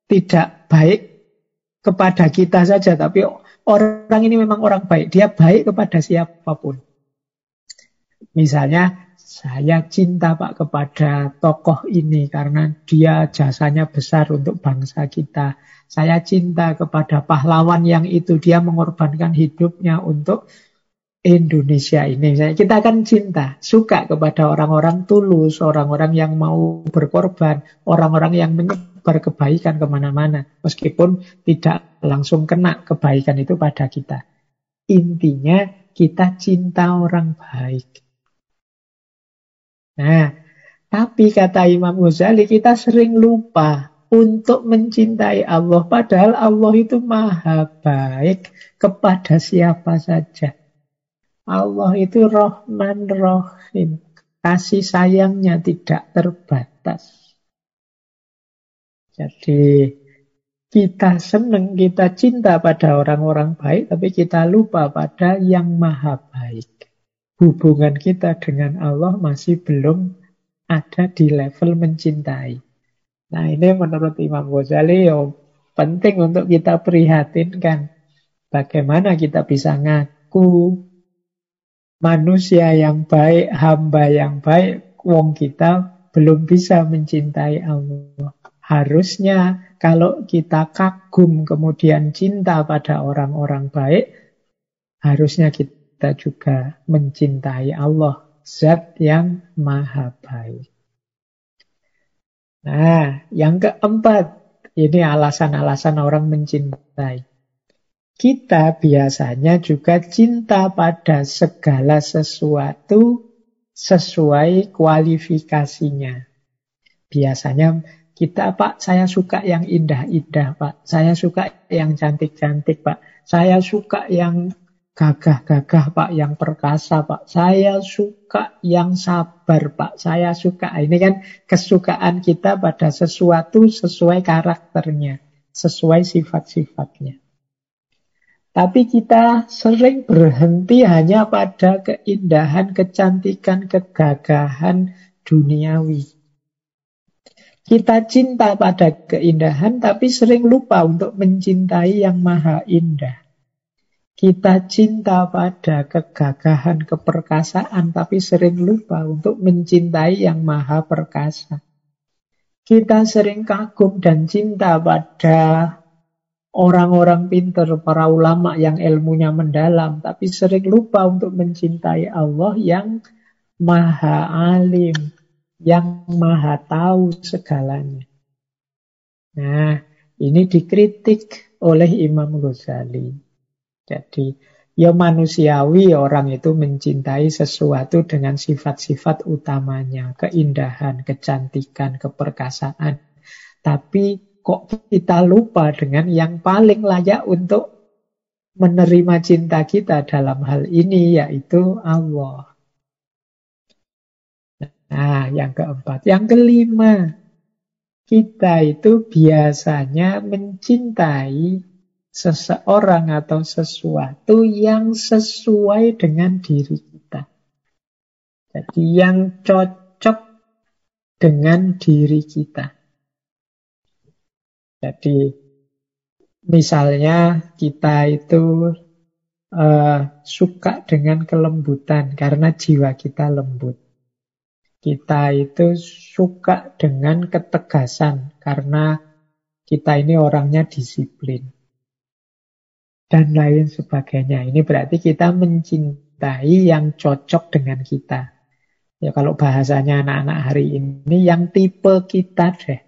tidak baik kepada kita saja, tapi orang ini memang orang baik. Dia baik kepada siapa pun. Misalnya saya cinta Pak kepada tokoh ini karena dia jasanya besar untuk bangsa kita. Saya cinta kepada pahlawan yang itu dia mengorbankan hidupnya untuk Indonesia ini. Misalnya kita akan cinta, suka kepada orang-orang tulus, orang-orang yang mau berkorban, orang-orang yang menyebar kebaikan ke mana-mana. Meskipun tidak langsung kena kebaikan itu pada kita. Intinya kita cinta orang baik. Nah, tapi kata Imam Ghazali kita sering lupa untuk mencintai Allah. Padahal Allah itu maha baik kepada siapa saja. Allah itu Rahman Rahim. Kasih sayangnya tidak terbatas. Jadi kita senang, kita cinta pada orang-orang baik, tapi kita lupa pada yang maha baik hubungan kita dengan Allah masih belum ada di level mencintai. Nah ini menurut Imam Ghazali ya penting untuk kita prihatinkan. Bagaimana kita bisa ngaku manusia yang baik, hamba yang baik, wong kita belum bisa mencintai Allah. Harusnya kalau kita kagum kemudian cinta pada orang-orang baik, harusnya kita kita juga mencintai Allah, zat yang maha baik. Nah, yang keempat, ini alasan-alasan orang mencintai. Kita biasanya juga cinta pada segala sesuatu sesuai kualifikasinya. Biasanya kita, Pak, saya suka yang indah-indah, Pak. Saya suka yang cantik-cantik, Pak. Saya suka yang gagah-gagah Pak, yang perkasa Pak. Saya suka yang sabar Pak. Saya suka. Ini kan kesukaan kita pada sesuatu sesuai karakternya, sesuai sifat-sifatnya. Tapi kita sering berhenti hanya pada keindahan, kecantikan, kegagahan duniawi. Kita cinta pada keindahan, tapi sering lupa untuk mencintai yang maha indah. Kita cinta pada kegagahan, keperkasaan, tapi sering lupa untuk mencintai yang maha perkasa. Kita sering kagum dan cinta pada orang-orang pinter, para ulama yang ilmunya mendalam, tapi sering lupa untuk mencintai Allah yang maha alim, yang maha tahu segalanya. Nah, ini dikritik oleh Imam Ghazali. Jadi, ya manusiawi orang itu mencintai sesuatu dengan sifat-sifat utamanya, keindahan, kecantikan, keperkasaan. Tapi kok kita lupa dengan yang paling layak untuk menerima cinta kita dalam hal ini yaitu Allah. Nah, yang keempat. Yang kelima, kita itu biasanya mencintai seseorang atau sesuatu yang sesuai dengan diri kita. Jadi yang cocok dengan diri kita. Jadi misalnya kita itu uh, suka dengan kelembutan karena jiwa kita lembut. Kita itu suka dengan ketegasan karena kita ini orangnya disiplin. Dan lain sebagainya. Ini berarti kita mencintai yang cocok dengan kita. Ya kalau bahasanya anak-anak hari ini yang tipe kita deh.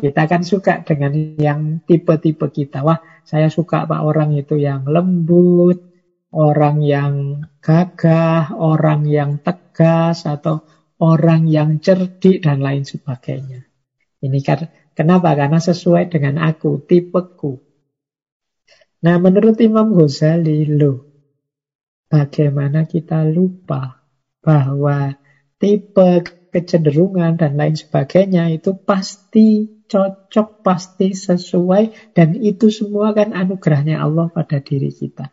Kita kan suka dengan yang tipe-tipe kita. Wah, saya suka Pak orang itu yang lembut, orang yang gagah, orang yang tegas, atau orang yang cerdik, dan lain sebagainya. Ini kan kenapa? Karena sesuai dengan aku, tipeku. Nah, menurut Imam Ghazali, loh, bagaimana kita lupa bahwa tipe kecenderungan dan lain sebagainya itu pasti cocok, pasti sesuai, dan itu semua kan anugerahnya Allah pada diri kita.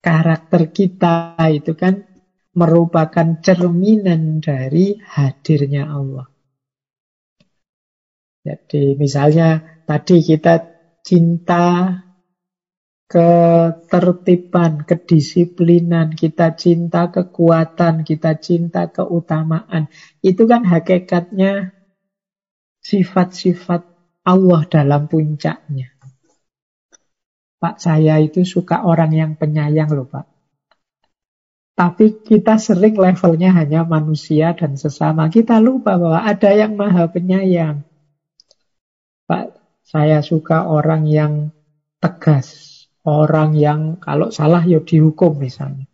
Karakter kita itu kan merupakan cerminan dari hadirnya Allah. Jadi misalnya tadi kita cinta ketertiban, kedisiplinan, kita cinta kekuatan, kita cinta keutamaan. Itu kan hakikatnya sifat-sifat Allah dalam puncaknya. Pak, saya itu suka orang yang penyayang loh Pak. Tapi kita sering levelnya hanya manusia dan sesama. Kita lupa bahwa ada yang maha penyayang. Pak, saya suka orang yang tegas. Orang yang kalau salah ya dihukum misalnya.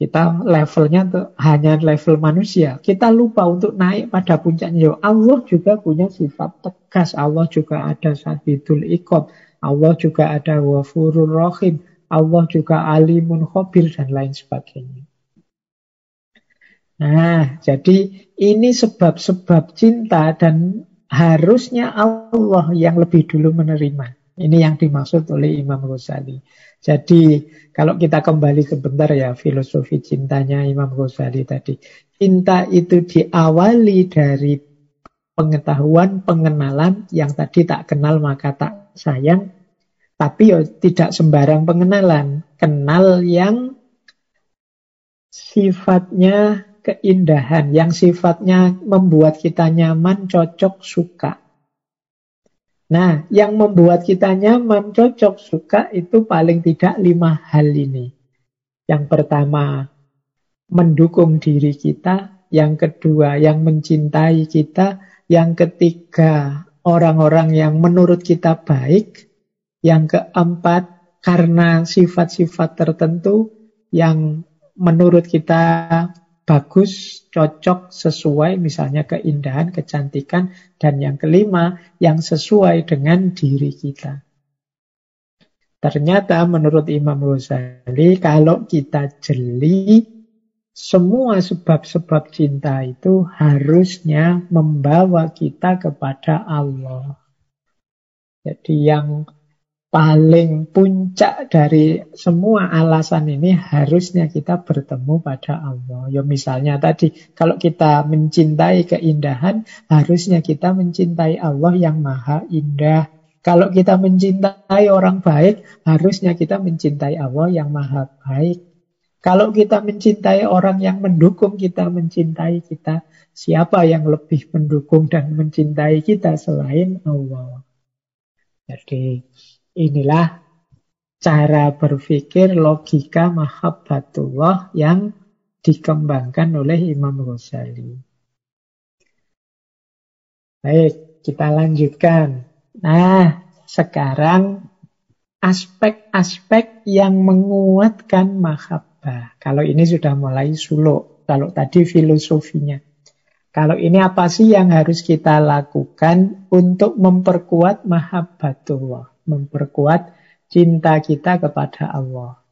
Kita levelnya tuh hanya level manusia. Kita lupa untuk naik pada puncaknya. Allah juga punya sifat tegas. Allah juga ada sadidul ikob. Allah juga ada wafurur rohim. Allah juga alimun khobir dan lain sebagainya. Nah, jadi ini sebab-sebab cinta dan harusnya Allah yang lebih dulu menerima. Ini yang dimaksud oleh Imam Ghazali. Jadi kalau kita kembali sebentar ya filosofi cintanya Imam Ghazali tadi. Cinta itu diawali dari pengetahuan, pengenalan yang tadi tak kenal maka tak sayang. Tapi ya tidak sembarang pengenalan. Kenal yang sifatnya keindahan, yang sifatnya membuat kita nyaman, cocok, suka. Nah, yang membuat kita nyaman, cocok, suka itu paling tidak lima hal ini. Yang pertama, mendukung diri kita. Yang kedua, yang mencintai kita. Yang ketiga, orang-orang yang menurut kita baik. Yang keempat, karena sifat-sifat tertentu yang menurut kita bagus, cocok, sesuai, misalnya keindahan, kecantikan, dan yang kelima, yang sesuai dengan diri kita. Ternyata menurut Imam Ghazali, kalau kita jeli, semua sebab-sebab cinta itu harusnya membawa kita kepada Allah. Jadi yang paling puncak dari semua alasan ini harusnya kita bertemu pada Allah. Ya misalnya tadi, kalau kita mencintai keindahan, harusnya kita mencintai Allah yang maha indah, Kalau kita mencintai orang baik, harusnya kita mencintai Allah yang maha baik. Kalau kita mencintai orang yang mendukung kita, mencintai kita, siapa yang lebih mendukung dan mencintai kita selain Allah? Jadi inilah cara berpikir logika mahabbatullah yang dikembangkan oleh Imam Ghazali. Baik, kita lanjutkan. Nah, sekarang aspek-aspek yang menguatkan mahabbah. Kalau ini sudah mulai suluk, kalau tadi filosofinya. Kalau ini apa sih yang harus kita lakukan untuk memperkuat mahabbatullah, memperkuat cinta kita kepada Allah.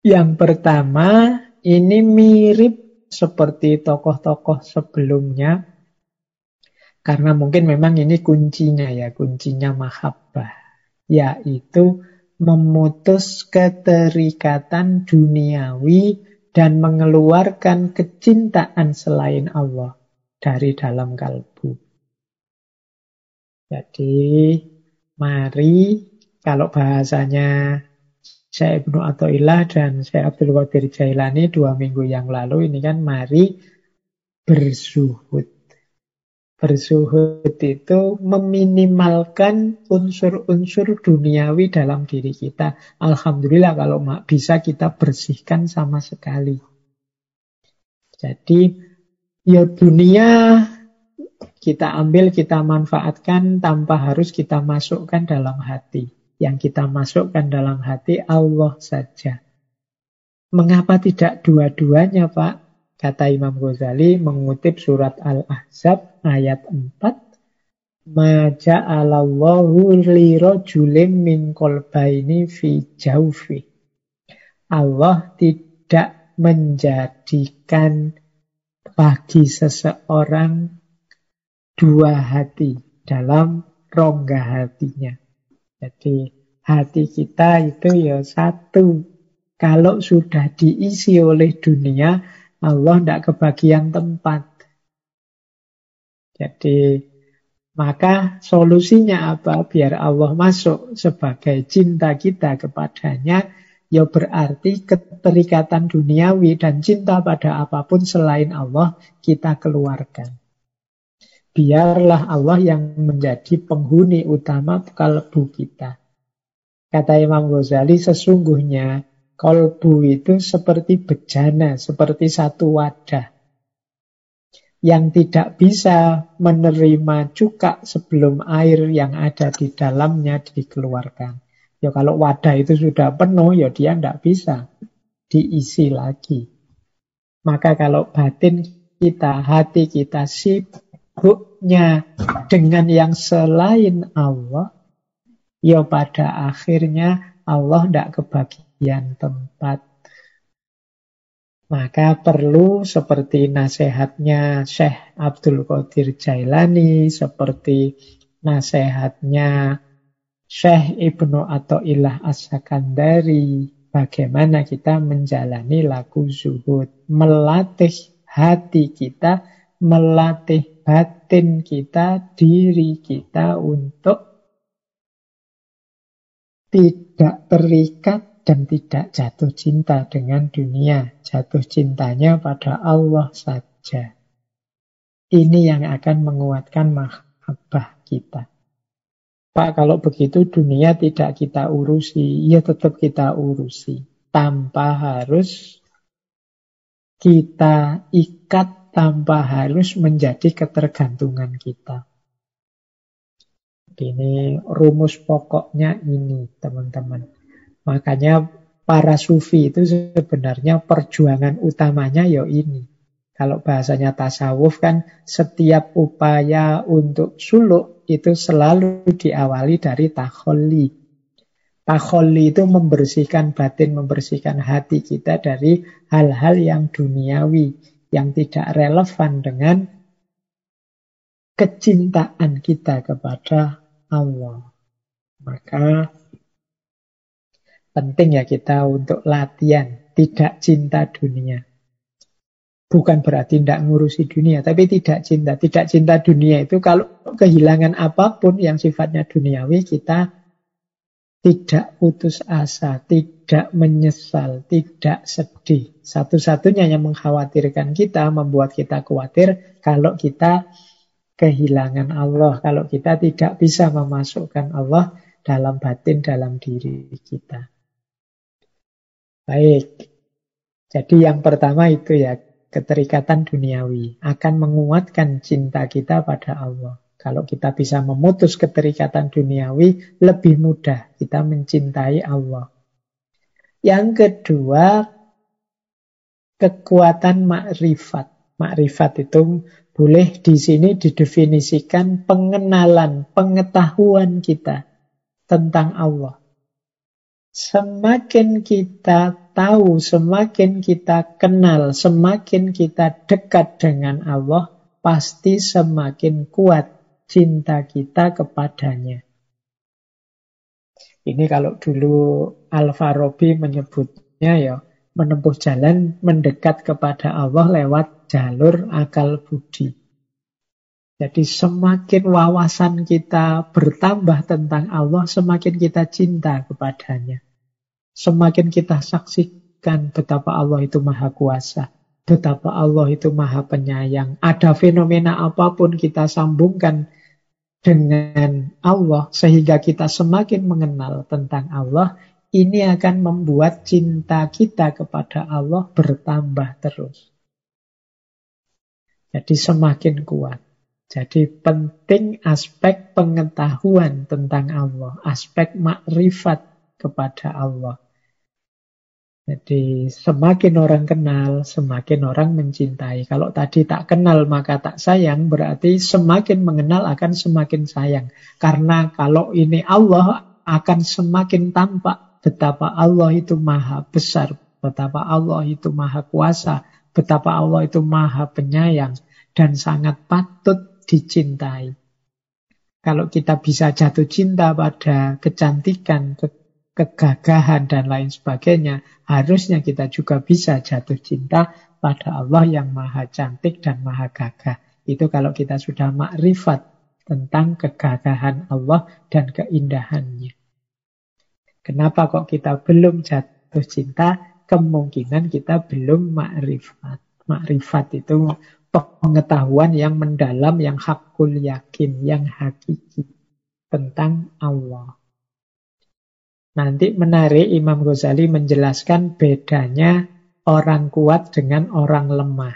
Yang pertama, ini mirip seperti tokoh-tokoh sebelumnya. Karena mungkin memang ini kuncinya ya, kuncinya mahabbah. Yaitu memutus keterikatan duniawi dan mengeluarkan kecintaan selain Allah dari dalam kalbu. Jadi Mari kalau bahasanya saya Ibnu Athaillah dan saya Abdul Qadir Jailani dua minggu yang lalu ini kan mari bersuhud. Bersuhud itu meminimalkan unsur-unsur duniawi dalam diri kita. Alhamdulillah kalau bisa kita bersihkan sama sekali. Jadi ya dunia kita ambil, kita manfaatkan tanpa harus kita masukkan dalam hati. Yang kita masukkan dalam hati Allah saja. Mengapa tidak dua-duanya, Pak? Kata Imam Ghazali mengutip surat Al-Ahzab ayat 4. Maja'alallahu li rojulim min fi jaufi. Allah tidak menjadikan bagi seseorang dua hati dalam rongga hatinya. Jadi hati kita itu ya satu. Kalau sudah diisi oleh dunia, Allah tidak kebagian tempat. Jadi maka solusinya apa? Biar Allah masuk sebagai cinta kita kepadanya, ya berarti keterikatan duniawi dan cinta pada apa pun selain Allah kita keluarkan biarlah Allah yang menjadi penghuni utama kalbu kita. Kata Imam Ghazali, sesungguhnya kalbu itu seperti bejana, seperti satu wadah yang tidak bisa menerima cuka sebelum air yang ada di dalamnya dikeluarkan. Ya kalau wadah itu sudah penuh, ya dia tidak bisa diisi lagi. Maka kalau batin kita, hati kita sibuk sibuknya dengan yang selain Allah, ya pada akhirnya Allah tidak kebagian tempat. Maka perlu seperti nasihatnya Syekh Abdul Qadir Jailani, seperti nasihatnya Syekh Ibnu Ilah As-Sakandari, bagaimana kita menjalani lagu zuhud, melatih hati kita, melatih batin kita, diri kita untuk tidak terikat dan tidak jatuh cinta dengan dunia. Jatuh cintanya pada Allah saja. Ini yang akan menguatkan mahabbah kita. Pak, kalau begitu dunia tidak kita urusi, ya tetap kita urusi. Tanpa harus kita ikat tanpa harus menjadi ketergantungan kita. Ini rumus pokoknya ini, teman-teman. Makanya para sufi itu sebenarnya perjuangan utamanya ya ini. Kalau bahasanya tasawuf kan setiap upaya untuk suluk itu selalu diawali dari takholi. Takholi itu membersihkan batin, membersihkan hati kita dari hal-hal yang duniawi yang tidak relevan dengan kecintaan kita kepada Allah. Maka penting ya kita untuk latihan tidak cinta dunia. Bukan berarti tidak ngurusi dunia, tapi tidak cinta. Tidak cinta dunia itu kalau kehilangan apa pun yang sifatnya duniawi, kita tidak putus asa, tidak menyesal, tidak sedih. Satu-satunya yang mengkhawatirkan kita, membuat kita khawatir kalau kita kehilangan Allah, kalau kita tidak bisa memasukkan Allah dalam batin, dalam diri kita. Baik, jadi yang pertama itu ya, keterikatan duniawi akan menguatkan cinta kita pada Allah. Kalau kita bisa memutus keterikatan duniawi, lebih mudah kita mencintai Allah. Yang kedua, kekuatan makrifat. Makrifat itu boleh di sini didefinisikan pengenalan, pengetahuan kita tentang Allah. Semakin kita tahu, semakin kita kenal, semakin kita dekat dengan Allah, pasti semakin kuat cinta kita kepadanya. Ini kalau dulu Al-Farabi menyebutnya ya, menempuh jalan mendekat kepada Allah lewat jalur akal budi. Jadi semakin wawasan kita bertambah tentang Allah, semakin kita cinta kepadanya. Semakin kita saksikan betapa Allah itu maha kuasa. Betapa Allah itu maha penyayang. Ada fenomena apa pun kita sambungkan dengan Allah sehingga kita semakin mengenal tentang Allah. Ini akan membuat cinta kita kepada Allah bertambah terus. Jadi semakin kuat. Jadi penting aspek pengetahuan tentang Allah, aspek makrifat kepada Allah. Jadi semakin orang kenal, semakin orang mencintai. Kalau tadi tak kenal maka tak sayang, berarti semakin mengenal akan semakin sayang. Karena kalau ini Allah akan semakin tampak betapa Allah itu maha besar, betapa Allah itu maha kuasa, betapa Allah itu maha penyayang, dan sangat patut dicintai. Kalau kita bisa jatuh cinta pada kecantikan, ke kegagahan, dan lain sebagainya, harusnya kita juga bisa jatuh cinta pada Allah yang maha cantik dan maha gagah. Itu kalau kita sudah makrifat tentang kegagahan Allah dan keindahannya. Kenapa kok kita belum jatuh cinta? Kemungkinan kita belum makrifat. Makrifat itu pengetahuan yang mendalam, yang hakul yakin, yang hakiki tentang Allah. Nanti menarik Imam Ghazali menjelaskan bedanya orang kuat dengan orang lemah.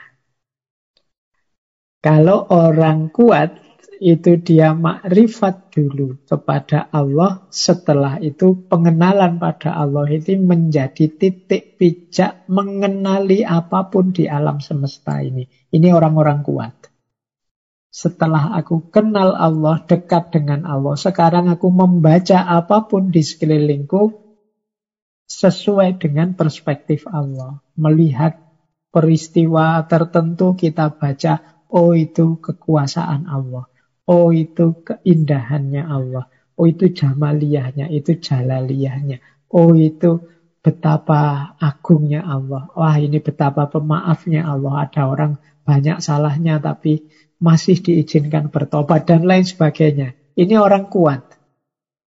Kalau orang kuat itu dia makrifat dulu kepada Allah, setelah itu pengenalan pada Allah itu menjadi titik pijak mengenali apa pun di alam semesta ini. Ini orang-orang kuat. Setelah aku kenal Allah, dekat dengan Allah, sekarang aku membaca apa pun di sekelilingku sesuai dengan perspektif Allah. Melihat peristiwa tertentu kita baca, oh itu kekuasaan Allah. Oh itu keindahannya Allah. Oh itu jamaliyahnya, itu jalaliyahnya. Oh itu betapa agungnya Allah. Wah ini betapa pemaafnya Allah. Ada orang banyak salahnya tapi masih diizinkan bertobat dan lain sebagainya. Ini orang kuat.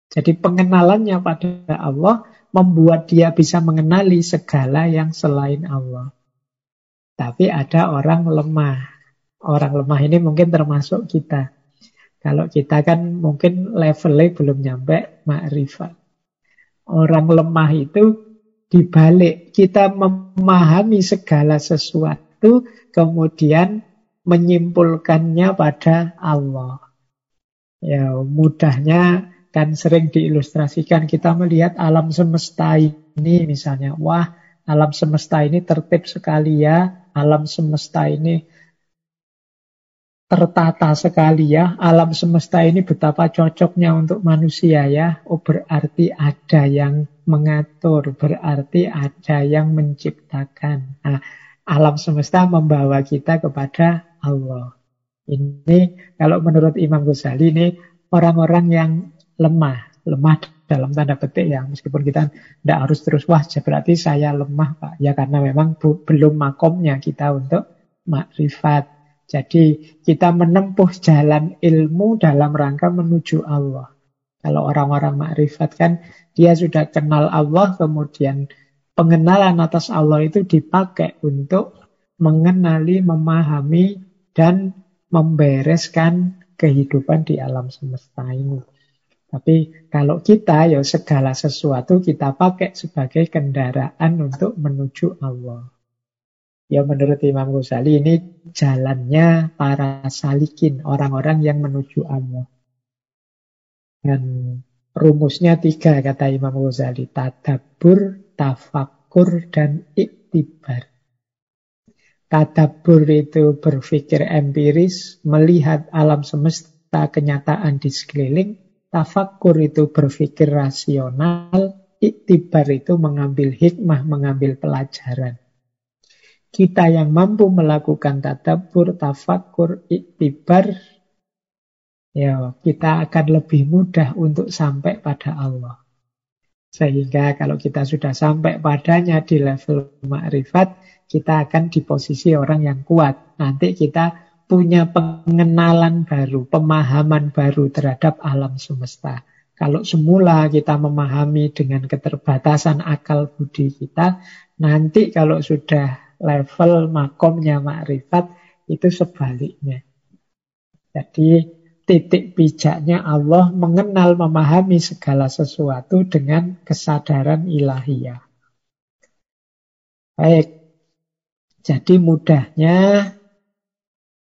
Jadi pengenalannya pada Allah membuat dia bisa mengenali segala yang selain Allah. Tapi ada orang lemah. Orang lemah ini mungkin termasuk kita. Kalau kita kan mungkin levelnya belum nyampe makrifat. Orang lemah itu dibalik kita memahami segala sesuatu kemudian menyimpulkannya pada Allah. Ya, mudahnya kan sering diilustrasikan kita melihat alam semesta ini misalnya, wah, alam semesta ini tertib sekali ya, alam semesta ini tertata sekali ya. Alam semesta ini betapa cocoknya untuk manusia ya. Oh berarti ada yang mengatur, berarti ada yang menciptakan. Nah, alam semesta membawa kita kepada Allah. Ini kalau menurut Imam Ghazali ini orang-orang yang lemah, lemah dalam tanda petik ya. Meskipun kita tidak harus terus wah berarti saya lemah pak. Ya karena memang belum makomnya kita untuk makrifat. Jadi kita menempuh jalan ilmu dalam rangka menuju Allah. Kalau orang-orang makrifat kan dia sudah kenal Allah kemudian pengenalan atas Allah itu dipakai untuk mengenali, memahami dan membereskan kehidupan di alam semesta ini. Tapi kalau kita ya segala sesuatu kita pakai sebagai kendaraan untuk menuju Allah. Ya menurut Imam Ghazali ini jalannya para salikin, orang-orang yang menuju Allah. Dan rumusnya tiga kata Imam Ghazali. Tadabur, tafakur, dan iktibar. Tadabur itu berpikir empiris, melihat alam semesta kenyataan di sekeliling. Tafakur itu berpikir rasional. Iktibar itu mengambil hikmah, mengambil pelajaran. Kita yang mampu melakukan tadabur, tafakur, iktibar, ya kita akan lebih mudah untuk sampai pada Allah. Sehingga kalau kita sudah sampai padanya di level makrifat, kita akan di posisi orang yang kuat. Nanti kita punya pengenalan baru, pemahaman baru terhadap alam semesta. Kalau semula kita memahami dengan keterbatasan akal budi kita, nanti kalau sudah level makomnya makrifat itu sebaliknya. Jadi titik pijaknya Allah mengenal memahami segala sesuatu dengan kesadaran ilahiyah. Baik, jadi mudahnya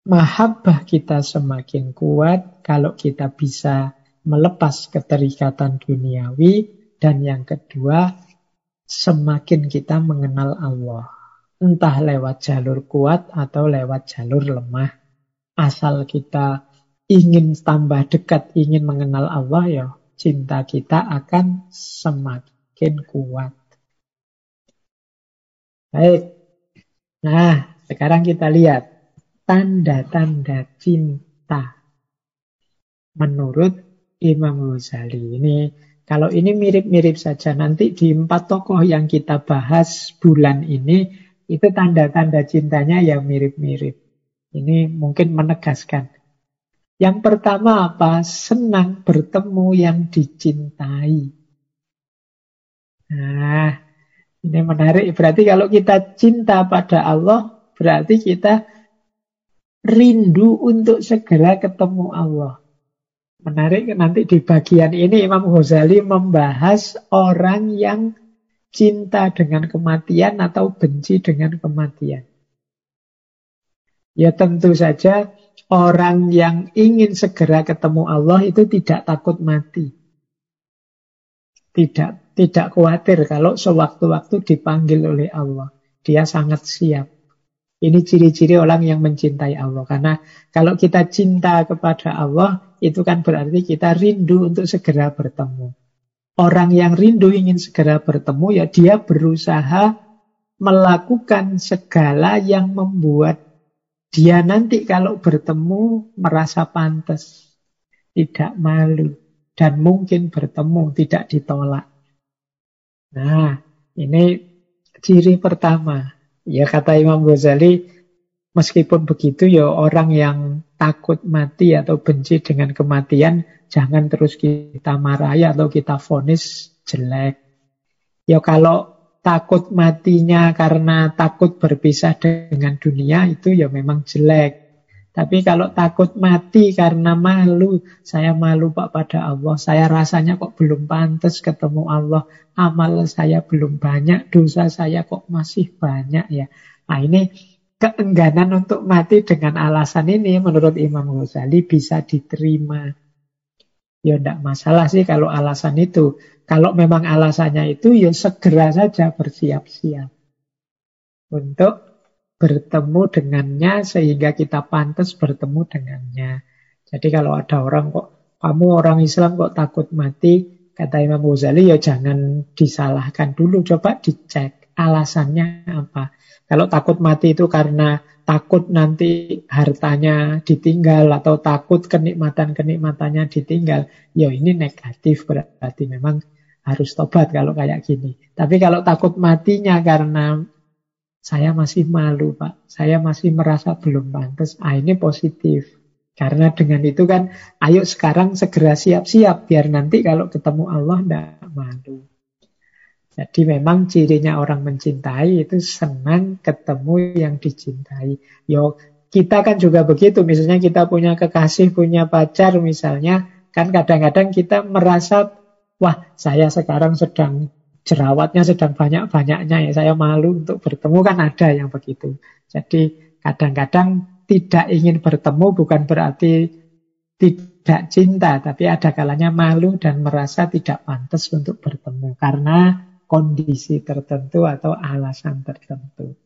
mahabbah kita semakin kuat kalau kita bisa melepas keterikatan duniawi dan yang kedua semakin kita mengenal Allah entah lewat jalur kuat atau lewat jalur lemah. Asal kita ingin tambah dekat, ingin mengenal Allah, ya cinta kita akan semakin kuat. Baik. Nah, sekarang kita lihat tanda-tanda cinta. Menurut Imam Ghazali. Ini kalau ini mirip-mirip saja nanti di empat tokoh yang kita bahas bulan ini itu tanda-tanda cintanya yang mirip-mirip. Ini mungkin menegaskan. Yang pertama apa? Senang bertemu yang dicintai. Nah, ini menarik. Berarti kalau kita cinta pada Allah, berarti kita rindu untuk segera ketemu Allah. Menarik nanti di bagian ini Imam Ghazali membahas orang yang cinta dengan kematian atau benci dengan kematian? Ya tentu saja orang yang ingin segera ketemu Allah itu tidak takut mati. Tidak tidak khawatir kalau sewaktu-waktu dipanggil oleh Allah. Dia sangat siap. Ini ciri-ciri orang yang mencintai Allah. Karena kalau kita cinta kepada Allah, itu kan berarti kita rindu untuk segera bertemu. Orang yang rindu ingin segera bertemu, ya dia berusaha melakukan segala yang membuat dia nanti kalau bertemu merasa pantas, tidak malu, dan mungkin bertemu, tidak ditolak. Nah, ini ciri pertama. Ya kata Imam Ghazali, meskipun begitu ya orang yang takut mati atau benci dengan kematian Jangan terus kita marahi atau kita vonis jelek. Ya kalau takut matinya karena takut berpisah dengan dunia itu ya memang jelek. Tapi kalau takut mati karena malu, saya malu Pak pada Allah, saya rasanya kok belum pantas ketemu Allah, amal saya belum banyak, dosa saya kok masih banyak ya. Nah ini keengganan untuk mati dengan alasan ini menurut Imam Ghazali bisa diterima. Ya tidak masalah sih kalau alasan itu. Kalau memang alasannya itu, ya segera saja bersiap-siap. Untuk bertemu dengannya sehingga kita pantas bertemu dengannya. Jadi kalau ada orang kok, kamu orang Islam kok takut mati, kata Imam Ghazali, ya jangan disalahkan dulu. Coba dicek alasannya apa. Kalau takut mati itu karena takut nanti hartanya ditinggal atau takut kenikmatan-kenikmatannya ditinggal, ya ini negatif berarti memang harus tobat kalau kayak gini. Tapi kalau takut matinya karena Saya masih malu, Pak. Saya masih merasa belum pantas. Ah, ini positif. Karena dengan itu kan, ayo sekarang segera siap-siap. Biar nanti kalau ketemu Allah, tidak malu. Jadi memang cirinya orang mencintai itu senang ketemu yang dicintai. Yo, kita kan juga begitu. Misalnya kita punya kekasih, punya pacar misalnya. Kan kadang-kadang kita merasa, wah saya sekarang sedang jerawatnya sedang banyak-banyaknya ya saya malu untuk bertemu kan ada yang begitu. Jadi kadang-kadang tidak ingin bertemu bukan berarti tidak cinta, tapi ada kalanya malu dan merasa tidak pantas untuk bertemu karena kondisi tertentu atau alasan tertentu.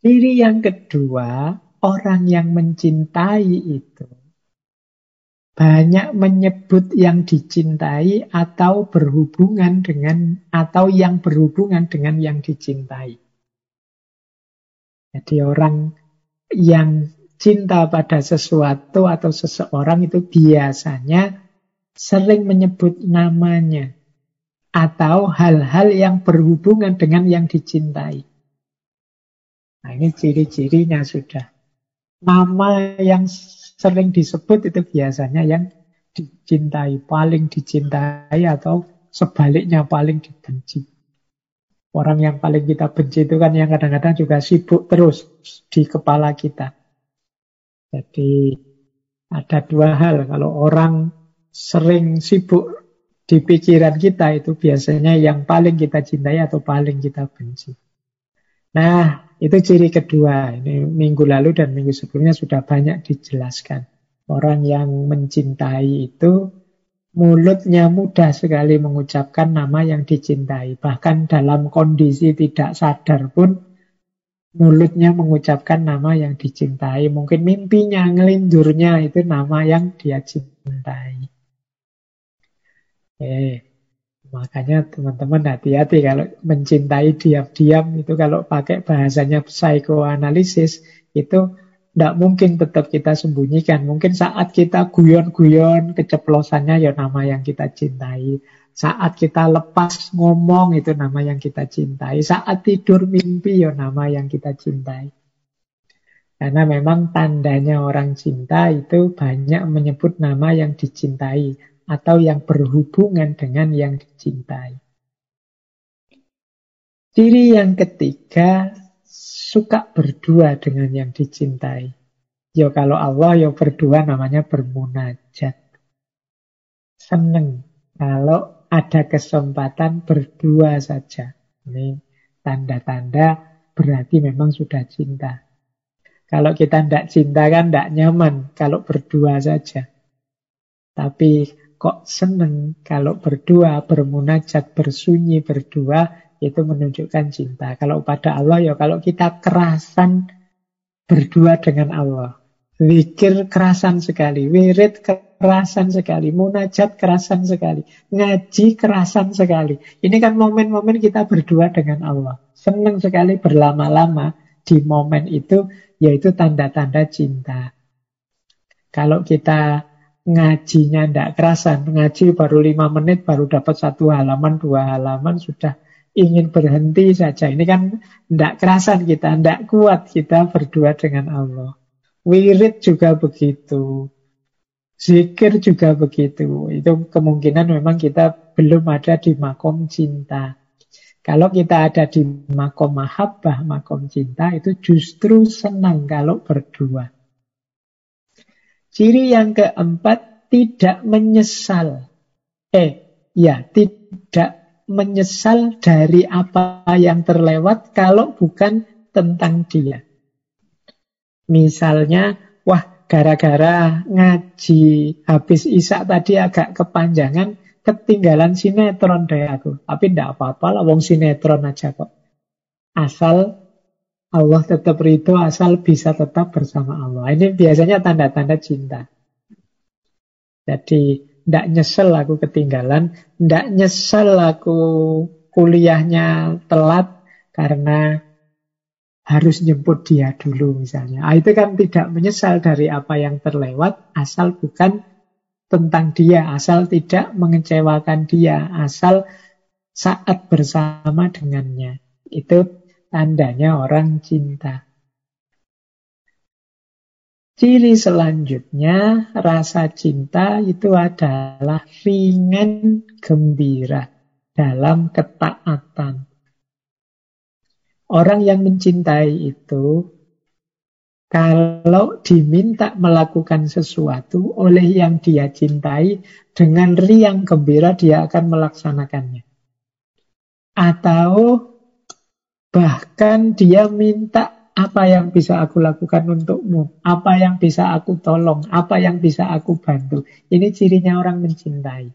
Ciri yang kedua, orang yang mencintai itu banyak menyebut yang dicintai atau berhubungan dengan atau yang berhubungan dengan yang dicintai. Jadi orang yang cinta pada sesuatu atau seseorang itu biasanya sering menyebut namanya atau hal-hal yang berhubungan dengan yang dicintai. Nah, ini ciri-cirinya sudah. Nama yang sering disebut itu biasanya yang dicintai, paling dicintai atau sebaliknya paling dibenci. Orang yang paling kita benci itu kan yang kadang-kadang juga sibuk terus di kepala kita. Jadi ada dua hal. Kalau orang sering sibuk di pikiran kita itu biasanya yang paling kita cintai atau paling kita benci. Nah, itu ciri kedua. Ini minggu lalu dan minggu sebelumnya sudah banyak dijelaskan. Orang yang mencintai itu mulutnya mudah sekali mengucapkan nama yang dicintai. Bahkan dalam kondisi tidak sadar pun mulutnya mengucapkan nama yang dicintai. Mungkin mimpinya, ngelindurnya itu nama yang dia cintai. Eh, Makanya teman-teman hati-hati kalau mencintai diam-diam itu kalau pakai bahasanya psikoanalisis itu tidak mungkin tetap kita sembunyikan. Mungkin saat kita guyon-guyon keceplosannya ya nama yang kita cintai. Saat kita lepas ngomong itu nama yang kita cintai. Saat tidur mimpi ya nama yang kita cintai. Karena memang tandanya orang cinta itu banyak menyebut nama yang dicintai atau yang berhubungan dengan yang dicintai. Ciri yang ketiga, suka berdua dengan yang dicintai. Ya kalau Allah ya berdua namanya bermunajat. Seneng kalau ada kesempatan berdua saja. Ini tanda-tanda berarti memang sudah cinta. Kalau kita tidak cinta kan tidak nyaman kalau berdua saja. Tapi kok seneng kalau berdua, bermunajat, bersunyi berdua, itu menunjukkan cinta. Kalau pada Allah ya kalau kita kerasan berdua dengan Allah. Wikir kerasan sekali, wirid kerasan sekali, munajat kerasan sekali, ngaji kerasan sekali. Ini kan momen-momen kita berdua dengan Allah. Senang sekali berlama-lama di momen itu, yaitu tanda-tanda cinta. Kalau kita ngajinya tidak kerasan. Ngaji baru lima menit, baru dapat satu halaman, dua halaman, sudah ingin berhenti saja. Ini kan tidak kerasan kita, tidak kuat kita berdua dengan Allah. Wirid juga begitu. Zikir juga begitu. Itu kemungkinan memang kita belum ada di makom cinta. Kalau kita ada di makom mahabbah, makom cinta, itu justru senang kalau berdua. Ciri yang keempat, tidak menyesal. Eh, ya, tidak menyesal dari apa yang terlewat kalau bukan tentang dia. Misalnya, wah gara-gara ngaji habis isak tadi agak kepanjangan, ketinggalan sinetron deh aku. Tapi tidak apa-apa lah, wong sinetron aja kok. Asal Allah tetap ridho asal bisa tetap bersama Allah. Ini biasanya tanda-tanda cinta. Jadi tidak nyesel aku ketinggalan, tidak nyesel aku kuliahnya telat karena harus jemput dia dulu misalnya. Nah, itu kan tidak menyesal dari apa yang terlewat asal bukan tentang dia, asal tidak mengecewakan dia, asal saat bersama dengannya. Itu tandanya orang cinta. Ciri selanjutnya, rasa cinta itu adalah ringan gembira dalam ketaatan. Orang yang mencintai itu, kalau diminta melakukan sesuatu oleh yang dia cintai, dengan riang gembira dia akan melaksanakannya. Atau bahkan dia minta apa yang bisa aku lakukan untukmu? Apa yang bisa aku tolong? Apa yang bisa aku bantu? Ini cirinya orang mencintai.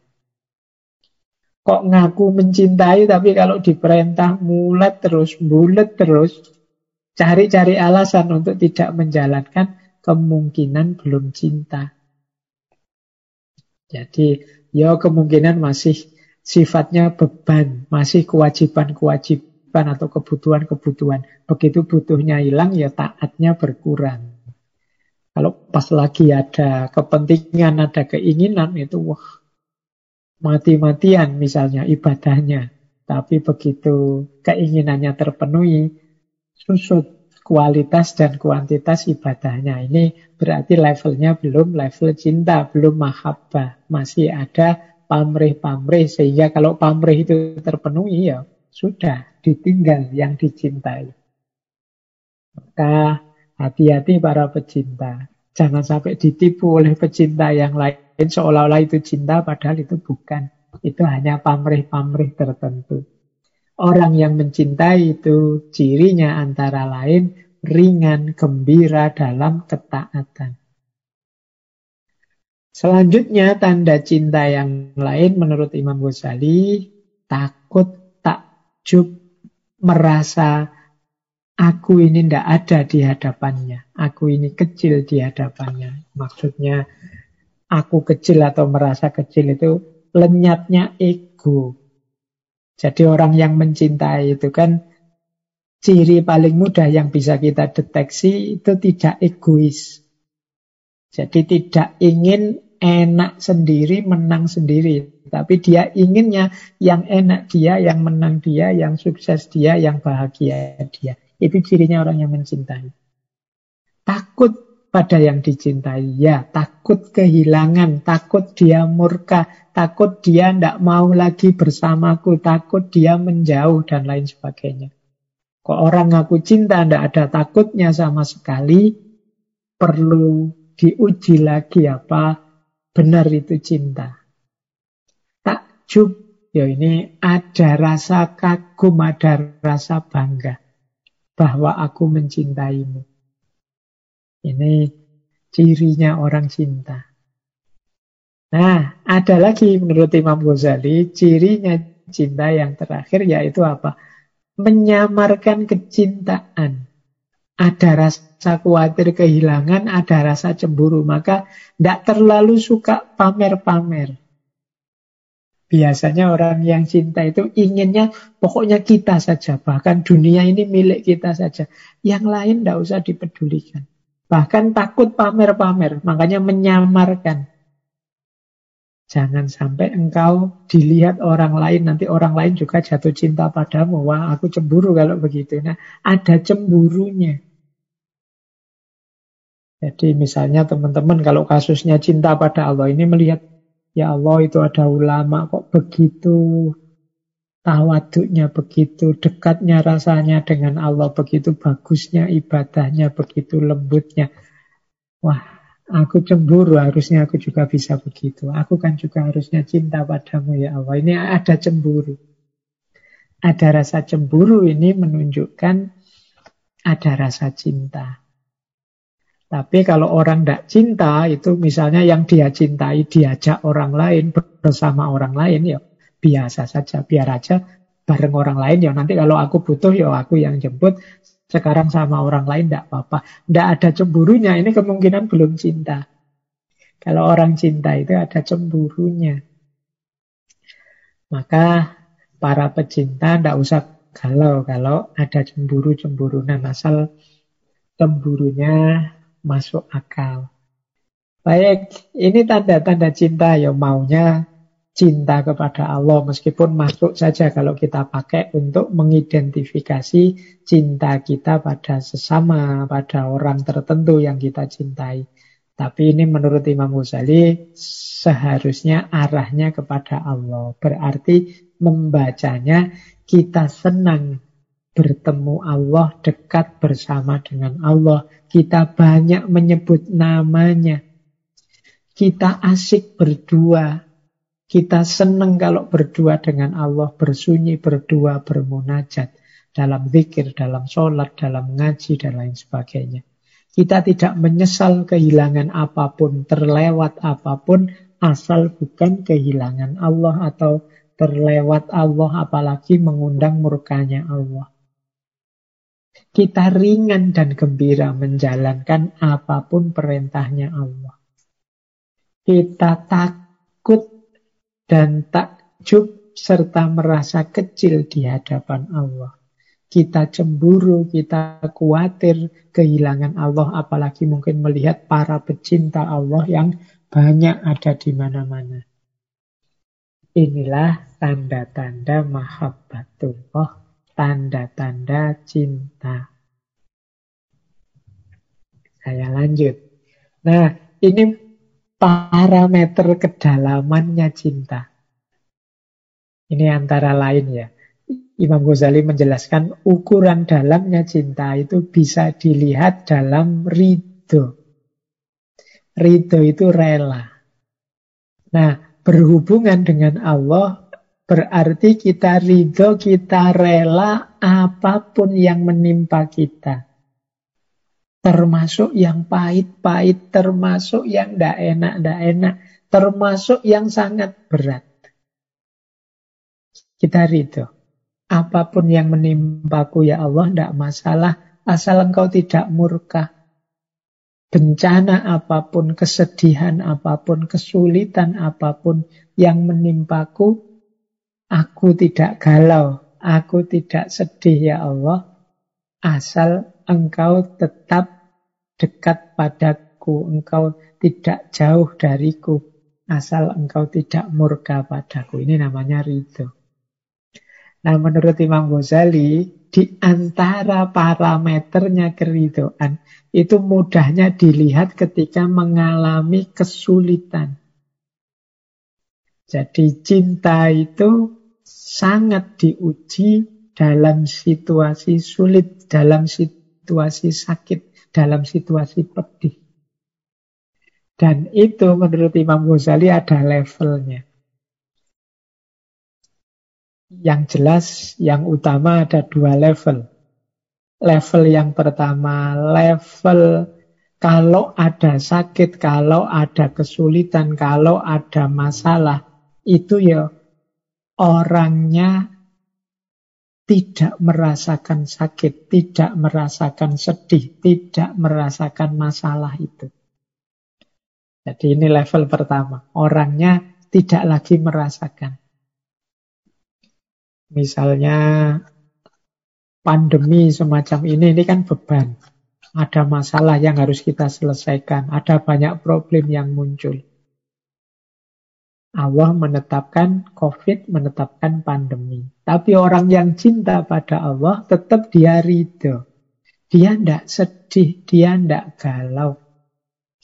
Kok ngaku mencintai tapi kalau diperintah mulet terus, bulet terus, cari-cari alasan untuk tidak menjalankan, kemungkinan belum cinta. Jadi, ya kemungkinan masih sifatnya beban, masih kewajiban-kewajiban kewajiban atau kebutuhan-kebutuhan. Begitu butuhnya hilang, ya taatnya berkurang. Kalau pas lagi ada kepentingan, ada keinginan, itu wah mati-matian misalnya ibadahnya. Tapi begitu keinginannya terpenuhi, susut kualitas dan kuantitas ibadahnya. Ini berarti levelnya belum level cinta, belum mahabbah. Masih ada pamrih-pamrih, sehingga kalau pamrih itu terpenuhi ya sudah ditinggal yang dicintai. Maka hati-hati para pecinta. Jangan sampai ditipu oleh pecinta yang lain seolah-olah itu cinta padahal itu bukan. Itu hanya pamrih-pamrih tertentu. Orang yang mencintai itu cirinya antara lain ringan, gembira dalam ketaatan. Selanjutnya tanda cinta yang lain menurut Imam Ghazali takut takjub merasa aku ini tidak ada di hadapannya. Aku ini kecil di hadapannya. Maksudnya aku kecil atau merasa kecil itu lenyapnya ego. Jadi orang yang mencintai itu kan ciri paling mudah yang bisa kita deteksi itu tidak egois. Jadi tidak ingin enak sendiri, menang sendiri. Tapi dia inginnya yang enak dia, yang menang dia, yang sukses dia, yang bahagia dia. Itu cirinya orang yang mencintai. Takut pada yang dicintai. Ya, takut kehilangan, takut dia murka, takut dia tidak mau lagi bersamaku, takut dia menjauh, dan lain sebagainya. Kok orang ngaku cinta tidak ada takutnya sama sekali, perlu diuji lagi apa benar itu cinta. Takjub, ya ini ada rasa kagum, ada rasa bangga bahwa aku mencintaimu. Ini cirinya orang cinta. Nah, ada lagi menurut Imam Ghazali, cirinya cinta yang terakhir yaitu apa? Menyamarkan kecintaan. Ada rasa khawatir kehilangan, ada rasa cemburu. Maka tidak terlalu suka pamer-pamer. Biasanya orang yang cinta itu inginnya pokoknya kita saja. Bahkan dunia ini milik kita saja. Yang lain tidak usah dipedulikan. Bahkan takut pamer-pamer. Makanya menyamarkan. Jangan sampai engkau dilihat orang lain, nanti orang lain juga jatuh cinta padamu. Wah, aku cemburu kalau begitu. Nah, ada cemburunya. Jadi misalnya teman-teman kalau kasusnya cinta pada Allah ini melihat ya Allah itu ada ulama kok begitu tawaduknya begitu dekatnya rasanya dengan Allah begitu bagusnya ibadahnya begitu lembutnya wah aku cemburu harusnya aku juga bisa begitu aku kan juga harusnya cinta padamu ya Allah ini ada cemburu ada rasa cemburu ini menunjukkan ada rasa cinta tapi kalau orang tidak cinta, itu misalnya yang dia cintai diajak orang lain bersama orang lain, ya biasa saja, biar aja bareng orang lain. Ya nanti kalau aku butuh, ya aku yang jemput. Sekarang sama orang lain tidak apa-apa. Tidak ada cemburunya, ini kemungkinan belum cinta. Kalau orang cinta itu ada cemburunya. Maka para pecinta tidak usah galau kalau ada cemburu-cemburu. Nah, asal cemburunya masuk akal. Baik, ini tanda-tanda cinta ya maunya cinta kepada Allah meskipun masuk saja kalau kita pakai untuk mengidentifikasi cinta kita pada sesama, pada orang tertentu yang kita cintai. Tapi ini menurut Imam Ghazali seharusnya arahnya kepada Allah. Berarti membacanya kita senang bertemu Allah, dekat bersama dengan Allah. Kita banyak menyebut namanya. Kita asik berdua, kita senang kalau berdua dengan Allah, bersunyi, berdua, bermunajat. Dalam zikir, dalam sholat, dalam ngaji, dan lain sebagainya. Kita tidak menyesal kehilangan apa pun, terlewat apa pun, asal bukan kehilangan Allah atau terlewat Allah, apalagi mengundang murkanya Allah. Kita ringan dan gembira menjalankan apa pun perintahnya Allah. Kita takut dan takjub serta merasa kecil di hadapan Allah. Kita cemburu, kita khawatir kehilangan Allah, apalagi mungkin melihat para pecinta Allah yang banyak ada di mana-mana. Inilah tanda-tanda mahabbatullah, tanda-tanda cinta. Saya lanjut. Nah, ini parameter kedalamannya cinta. Ini antara lain ya. Imam Ghazali menjelaskan ukuran dalamnya cinta itu bisa dilihat dalam ridho. Ridho itu rela. Nah, berhubungan dengan Allah berarti kita ridho, kita rela apa pun yang menimpa kita. Termasuk yang pahit-pahit, termasuk yang tidak enak-tidak enak, termasuk yang sangat berat. Kita ridho. Apa pun yang menimpaku ya Allah, tidak masalah. Asal engkau tidak murka. Bencana apa pun, kesedihan apa pun, kesulitan apa pun yang menimpaku, aku tidak galau, aku tidak sedih ya Allah. Asal engkau tetap dekat padaku, engkau tidak jauh dariku, asal engkau tidak murka padaku. Ini namanya ridho. Nah menurut Imam Ghazali, di antara parameternya keridoan, itu mudahnya dilihat ketika mengalami kesulitan. Jadi cinta itu sangat diuji dalam situasi sulit, dalam situasi sakit, dalam situasi pedih. Dan itu menurut Imam Ghazali ada levelnya. Yang jelas, yang utama ada dua level. Level yang pertama, level kalau ada sakit, kalau ada kesulitan, kalau ada masalah, itu ya orangnya tidak merasakan sakit, tidak merasakan sedih, tidak merasakan masalah itu. Jadi ini level pertama. Orangnya tidak lagi merasakan. Misalnya pandemi semacam ini, ini kan beban. Ada masalah yang harus kita selesaikan. Ada banyak problem yang muncul. Allah menetapkan COVID, menetapkan pandemi. Tapi orang yang cinta pada Allah tetap dia ridho. Dia tidak sedih, dia tidak galau.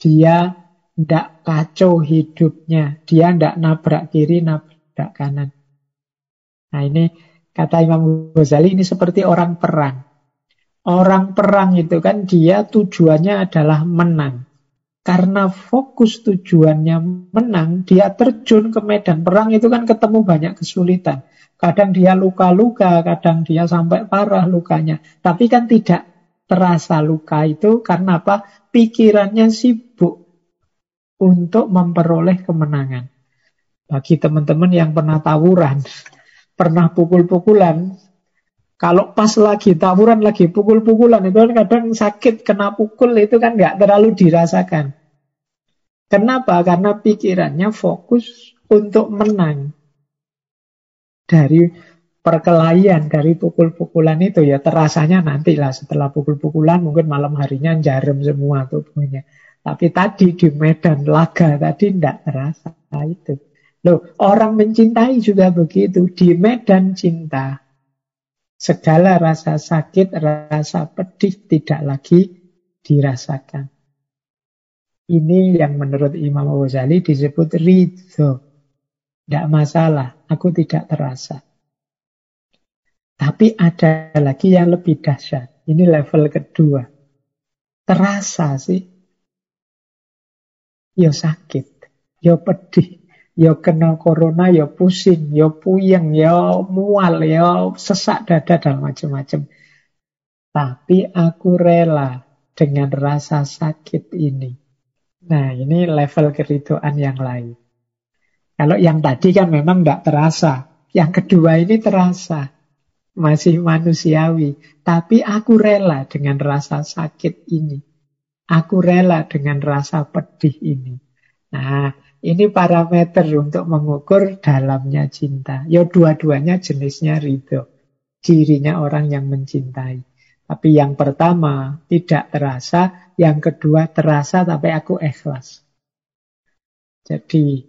Dia tidak kacau hidupnya. Dia tidak nabrak kiri, nabrak kanan. Nah ini kata Imam Ghazali ini seperti orang perang. Orang perang itu kan dia tujuannya adalah menang. Karena fokus tujuannya menang, dia terjun ke medan perang itu kan ketemu banyak kesulitan. Kadang dia luka-luka, kadang dia sampai parah lukanya. Tapi kan tidak terasa luka itu karena apa? Pikirannya sibuk untuk memperoleh kemenangan. Bagi teman-teman yang pernah tawuran, pernah pukul-pukulan, kalau pas lagi tawuran lagi pukul-pukulan itu kan kadang sakit kena pukul itu kan nggak terlalu dirasakan. Kenapa? Karena pikirannya fokus untuk menang. Dari perkelahian, dari pukul-pukulan itu ya terasanya nantilah setelah pukul-pukulan mungkin malam harinya jarum semua tubuhnya. Tapi tadi di medan laga tadi tidak terasa itu. Loh, orang mencintai juga begitu. Di medan cinta, segala rasa sakit, rasa pedih tidak lagi dirasakan. Ini yang menurut Imam Ghazali disebut ridho. Tidak masalah, aku tidak terasa. Tapi ada lagi yang lebih dahsyat. Ini level kedua. Terasa sih. Ya sakit, ya pedih, ya kena corona, ya pusing, ya puyeng, ya mual, ya sesak dada dan macam-macam. Tapi aku rela dengan rasa sakit ini. Nah, ini level keridoan yang lain. Kalau yang tadi kan memang tidak terasa. Yang kedua ini terasa. Masih manusiawi. Tapi aku rela dengan rasa sakit ini. Aku rela dengan rasa pedih ini. Nah, ini parameter untuk mengukur dalamnya cinta. Ya dua-duanya jenisnya ridho. Cirinya orang yang mencintai. Tapi yang pertama tidak terasa, yang kedua terasa tapi aku ikhlas. Jadi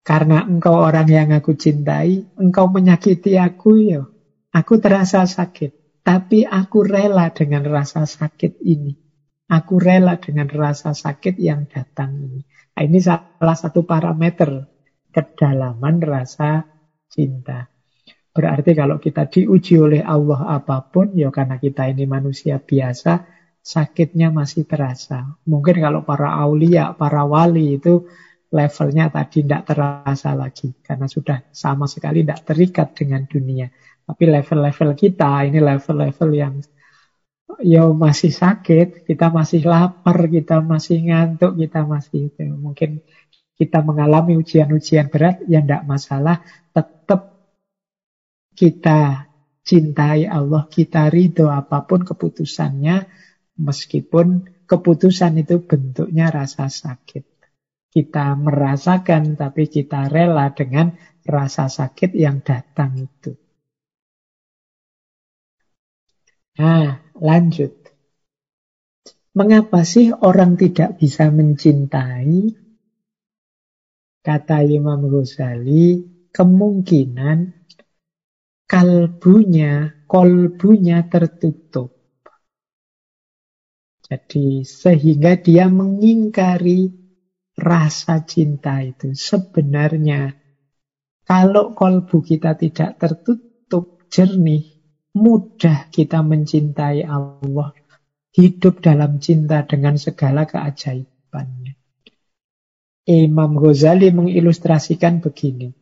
karena engkau orang yang aku cintai, engkau menyakiti aku ya. Aku terasa sakit, tapi aku rela dengan rasa sakit ini. Aku rela dengan rasa sakit yang datang ini. Nah, ini salah satu parameter kedalaman rasa cinta. Berarti kalau kita diuji oleh Allah apa pun, ya karena kita ini manusia biasa, sakitnya masih terasa. Mungkin kalau para aulia, para wali itu levelnya tadi tidak terasa lagi. Karena sudah sama sekali tidak terikat dengan dunia. Tapi level-level kita, ini level-level yang ya masih sakit, kita masih lapar, kita masih ngantuk, kita masih itu. Mungkin kita mengalami ujian-ujian berat, ya tidak masalah, tetap kita cintai Allah, kita ridho apa pun keputusannya, meskipun keputusan itu bentuknya rasa sakit. Kita merasakan, tapi kita rela dengan rasa sakit yang datang itu. Nah, lanjut. Mengapa sih orang tidak bisa mencintai? Kata Imam Ghazali, kemungkinan kalbunya, kolbunya tertutup. Jadi sehingga dia mengingkari rasa cinta itu. Sebenarnya kalau kolbu kita tidak tertutup jernih, mudah kita mencintai Allah, hidup dalam cinta dengan segala keajaibannya. Imam Ghazali mengilustrasikan begini.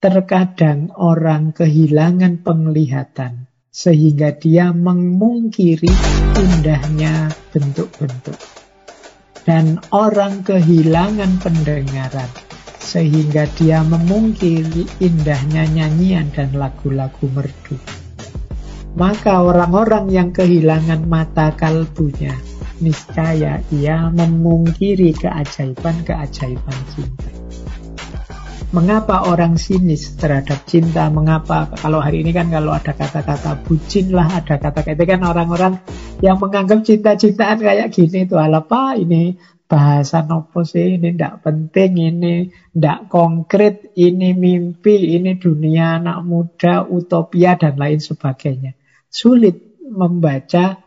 Terkadang orang kehilangan penglihatan sehingga dia memungkiri indahnya bentuk-bentuk. Dan orang kehilangan pendengaran sehingga dia memungkiri indahnya nyanyian dan lagu-lagu merdu. Maka orang-orang yang kehilangan mata kalbunya, niscaya ia memungkiri keajaiban-keajaiban cinta. Mengapa orang sinis terhadap cinta? Mengapa kalau hari ini kan kalau ada kata-kata bucin lah, ada kata-kata kan orang-orang yang menganggap cinta-cintaan kayak gini itu apa ini bahasa nopo sih ini tidak penting ini tidak konkret ini mimpi ini dunia anak muda utopia dan lain sebagainya sulit membaca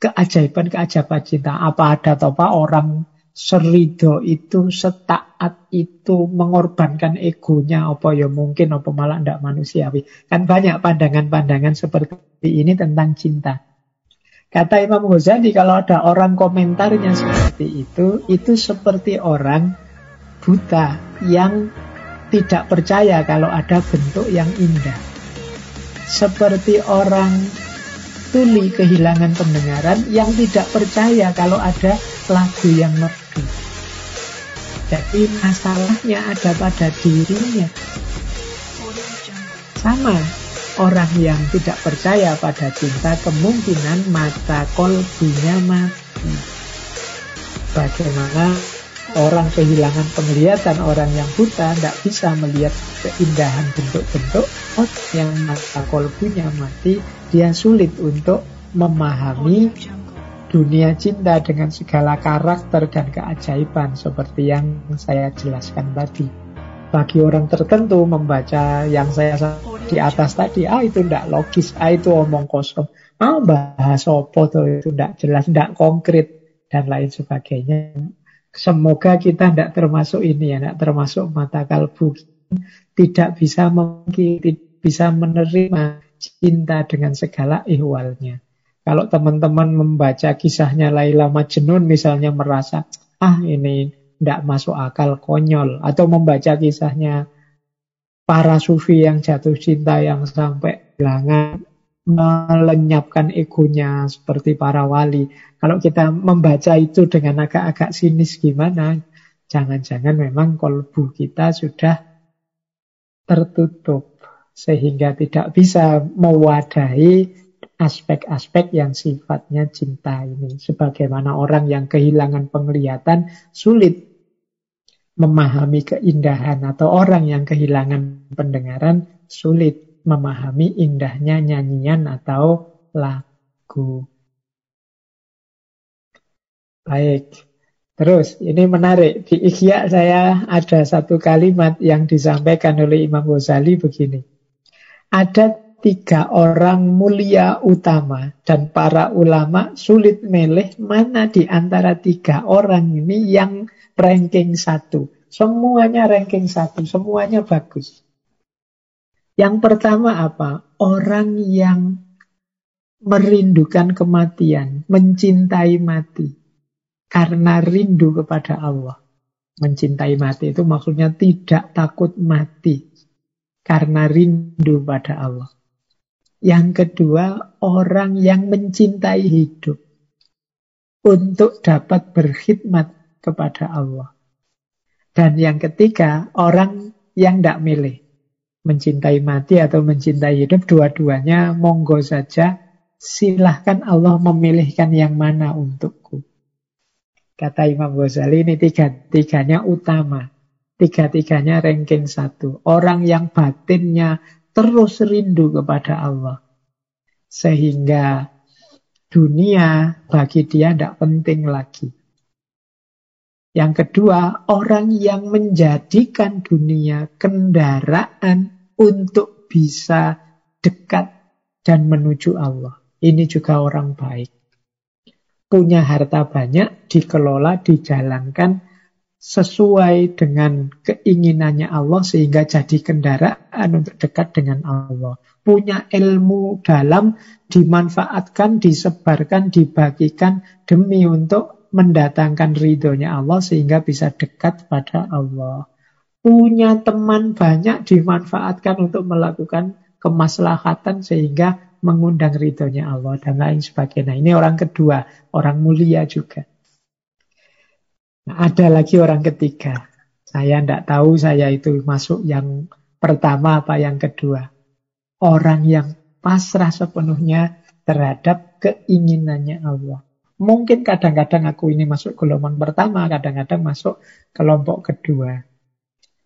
keajaiban-keajaiban cinta. Apa ada apa orang serido itu, setaat itu, mengorbankan egonya, apa ya mungkin, apa malah tidak manusiawi. Kan banyak pandangan-pandangan seperti ini tentang cinta. Kata Imam Ghazali, kalau ada orang komentarnya seperti itu, itu seperti orang buta yang tidak percaya kalau ada bentuk yang indah. Seperti orang tuli kehilangan pendengaran yang tidak percaya kalau ada lagu yang merdu. Jadi masalahnya ada pada dirinya. Sama orang yang tidak percaya pada cinta kemungkinan mata kolbunya mati. Bagaimana orang kehilangan penglihatan, orang yang buta tidak bisa melihat keindahan bentuk-bentuk, oh yang mata kolbunya mati, dia sulit untuk memahami dunia cinta dengan segala karakter dan keajaiban seperti yang saya jelaskan tadi. bagi orang tertentu membaca yang saya di atas tadi, ah itu tidak logis, ah itu omong kosong, ah bahas opo tuh? Itu tidak jelas, tidak konkret dan lain sebagainya. Semoga kita tidak termasuk ini ya, tidak termasuk mata kalbu, tidak bisa mungkin bisa menerima cinta dengan segala ihwalnya. Kalau teman-teman membaca kisahnya Laila Majnun misalnya merasa, ah ini tidak masuk akal, konyol. Atau membaca kisahnya para sufi yang jatuh cinta yang sampai kehilangan melenyapkan egonya seperti para wali. Kalau kita membaca itu dengan agak-agak sinis gimana? Jangan-jangan memang kolbu kita sudah tertutup sehingga tidak bisa mewadahi aspek-aspek yang sifatnya cinta ini. Sebagaimana orang yang kehilangan penglihatan sulit memahami keindahan atau orang yang kehilangan pendengaran sulit memahami indahnya nyanyian atau lagu. Baik, terus ini menarik. Di Ikhya saya ada satu kalimat yang disampaikan oleh Imam Ghazali begini. Ada tiga orang mulia utama dan para ulama sulit meleh mana di antara tiga orang ini yang ranking satu. Semuanya ranking satu, semuanya bagus. Yang pertama apa? Orang yang merindukan kematian, mencintai mati. Karena rindu kepada Allah. Mencintai mati itu maksudnya tidak takut mati. Karena rindu pada Allah. Yang kedua, orang yang mencintai hidup. Untuk dapat berkhidmat kepada Allah. Dan yang ketiga, orang yang tidak milih. Mencintai mati atau mencintai hidup, dua-duanya monggo saja. Silahkan Allah memilihkan yang mana untukku. Kata Imam Ghazali ini tiga-tiganya utama. Tiga-tiganya ranking satu. Orang yang batinnya terus rindu kepada Allah. Sehingga dunia bagi dia tidak penting lagi. Yang kedua, orang yang menjadikan dunia kendaraan untuk bisa dekat dan menuju Allah. Ini juga orang baik. Punya harta banyak, dikelola, dijalankan sesuai dengan keinginannya Allah sehingga jadi kendaraan untuk dekat dengan Allah. Punya ilmu dalam, dimanfaatkan, disebarkan, dibagikan demi untuk mendatangkan ridhonya Allah sehingga bisa dekat pada Allah. Punya teman banyak dimanfaatkan untuk melakukan kemaslahatan sehingga mengundang ridhonya Allah dan lain sebagainya. Ini orang kedua, orang mulia juga. Nah, ada lagi orang ketiga. Saya tidak tahu saya itu masuk yang pertama apa yang kedua. Orang yang pasrah sepenuhnya terhadap keinginannya Allah. Mungkin kadang-kadang aku ini masuk gelombang pertama, kadang-kadang masuk kelompok kedua.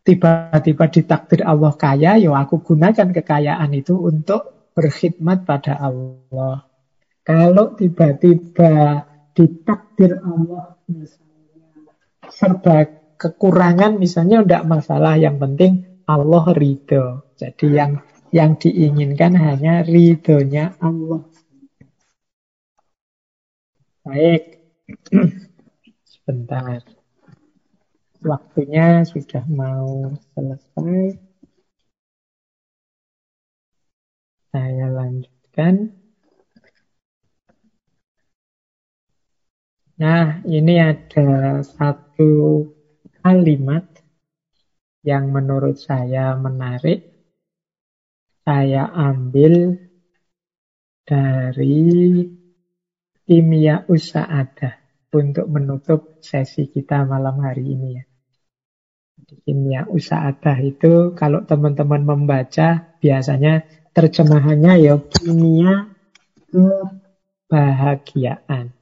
Tiba-tiba ditakdir Allah kaya, ya aku gunakan kekayaan itu untuk berkhidmat pada Allah. Kalau tiba-tiba ditakdir Allah misalnya serba kekurangan misalnya tidak masalah, yang penting Allah ridho. Jadi yang yang diinginkan hanya ridhonya Allah. Baik. [CLEARS THROAT] Sebentar. Waktunya sudah mau selesai. Saya lanjutkan. Nah, ini ada satu kalimat yang menurut saya menarik. Saya ambil dari kimia ada untuk menutup sesi kita malam hari ini ya. Kimia ada itu kalau teman-teman membaca biasanya terjemahannya ya kimia kebahagiaan.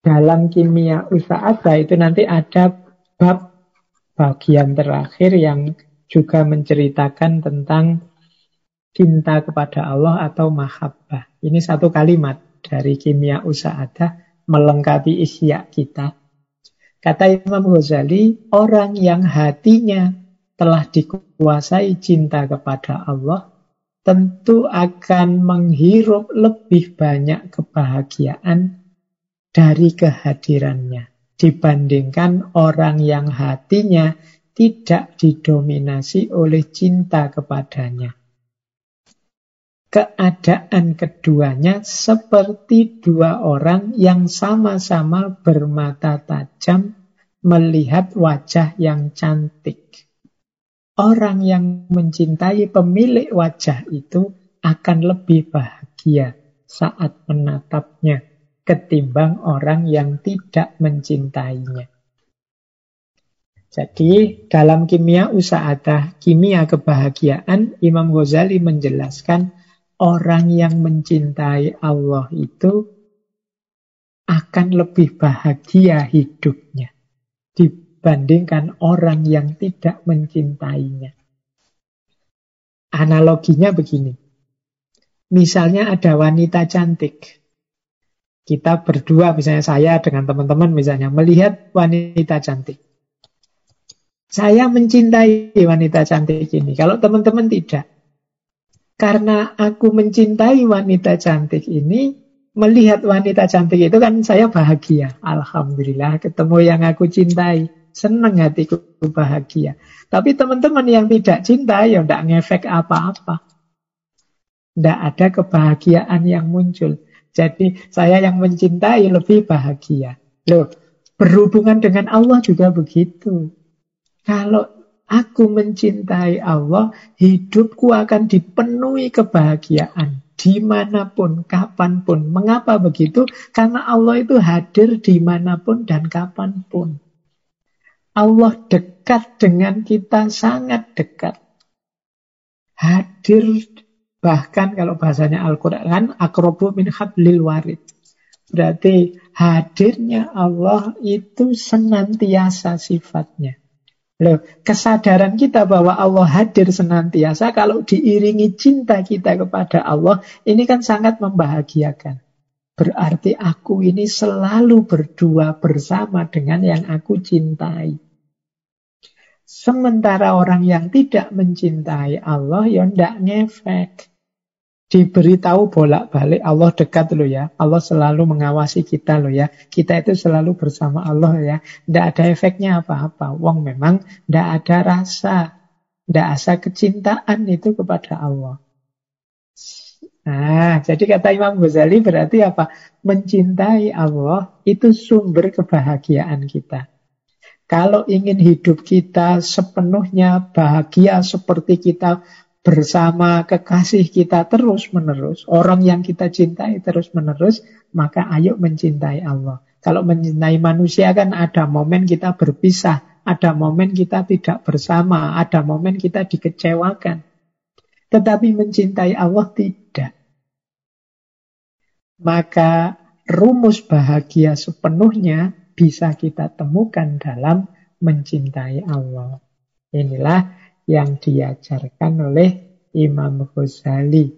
Dalam kimia ada itu nanti ada bab bagian terakhir yang juga menceritakan tentang cinta kepada Allah atau mahabbah. Ini satu kalimat dari kimia usahada melengkapi isya kita. Kata Imam Ghazali, orang yang hatinya telah dikuasai cinta kepada Allah, tentu akan menghirup lebih banyak kebahagiaan dari kehadirannya dibandingkan orang yang hatinya tidak didominasi oleh cinta kepadanya. Keadaan keduanya seperti dua orang yang sama-sama bermata tajam melihat wajah yang cantik. Orang yang mencintai pemilik wajah itu akan lebih bahagia saat menatapnya ketimbang orang yang tidak mencintainya. Jadi dalam kimia usahadah, kimia kebahagiaan, Imam Ghazali menjelaskan orang yang mencintai Allah itu akan lebih bahagia hidupnya dibandingkan orang yang tidak mencintainya. Analoginya begini. Misalnya ada wanita cantik. Kita berdua, misalnya saya dengan teman-teman misalnya, melihat wanita cantik. Saya mencintai wanita cantik ini. Kalau teman-teman tidak. Karena aku mencintai wanita cantik ini, melihat wanita cantik itu kan saya bahagia. Alhamdulillah ketemu yang aku cintai. Senang hatiku bahagia. Tapi teman-teman yang tidak cinta ya tidak ngefek apa-apa. Tidak ada kebahagiaan yang muncul. Jadi saya yang mencintai lebih bahagia. Loh, berhubungan dengan Allah juga begitu. Kalau aku mencintai Allah, hidupku akan dipenuhi kebahagiaan di mana pun, kapan pun. Mengapa begitu? Karena Allah itu hadir di mana pun dan kapan pun. Allah dekat dengan kita, sangat dekat. Hadir, bahkan kalau bahasanya Al-Quran, akrobu min hablil warid. Berarti hadirnya Allah itu senantiasa sifatnya. Loh, kesadaran kita bahwa Allah hadir senantiasa kalau diiringi cinta kita kepada Allah, ini kan sangat membahagiakan. Berarti aku ini selalu berdua bersama dengan yang aku cintai. Sementara orang yang tidak mencintai Allah, ya tidak ngefek diberitahu bolak-balik Allah dekat loh ya. Allah selalu mengawasi kita loh ya. Kita itu selalu bersama Allah ya. Tidak ada efeknya apa-apa. Wong memang tidak ada rasa. Tidak asa kecintaan itu kepada Allah. Nah, jadi kata Imam Ghazali berarti apa? Mencintai Allah itu sumber kebahagiaan kita. Kalau ingin hidup kita sepenuhnya bahagia seperti kita bersama kekasih kita terus-menerus, orang yang kita cintai terus-menerus, maka ayo mencintai Allah. Kalau mencintai manusia kan ada momen kita berpisah, ada momen kita tidak bersama, ada momen kita dikecewakan. Tetapi mencintai Allah tidak. Maka rumus bahagia sepenuhnya bisa kita temukan dalam mencintai Allah. Inilah yang diajarkan oleh Imam Ghazali.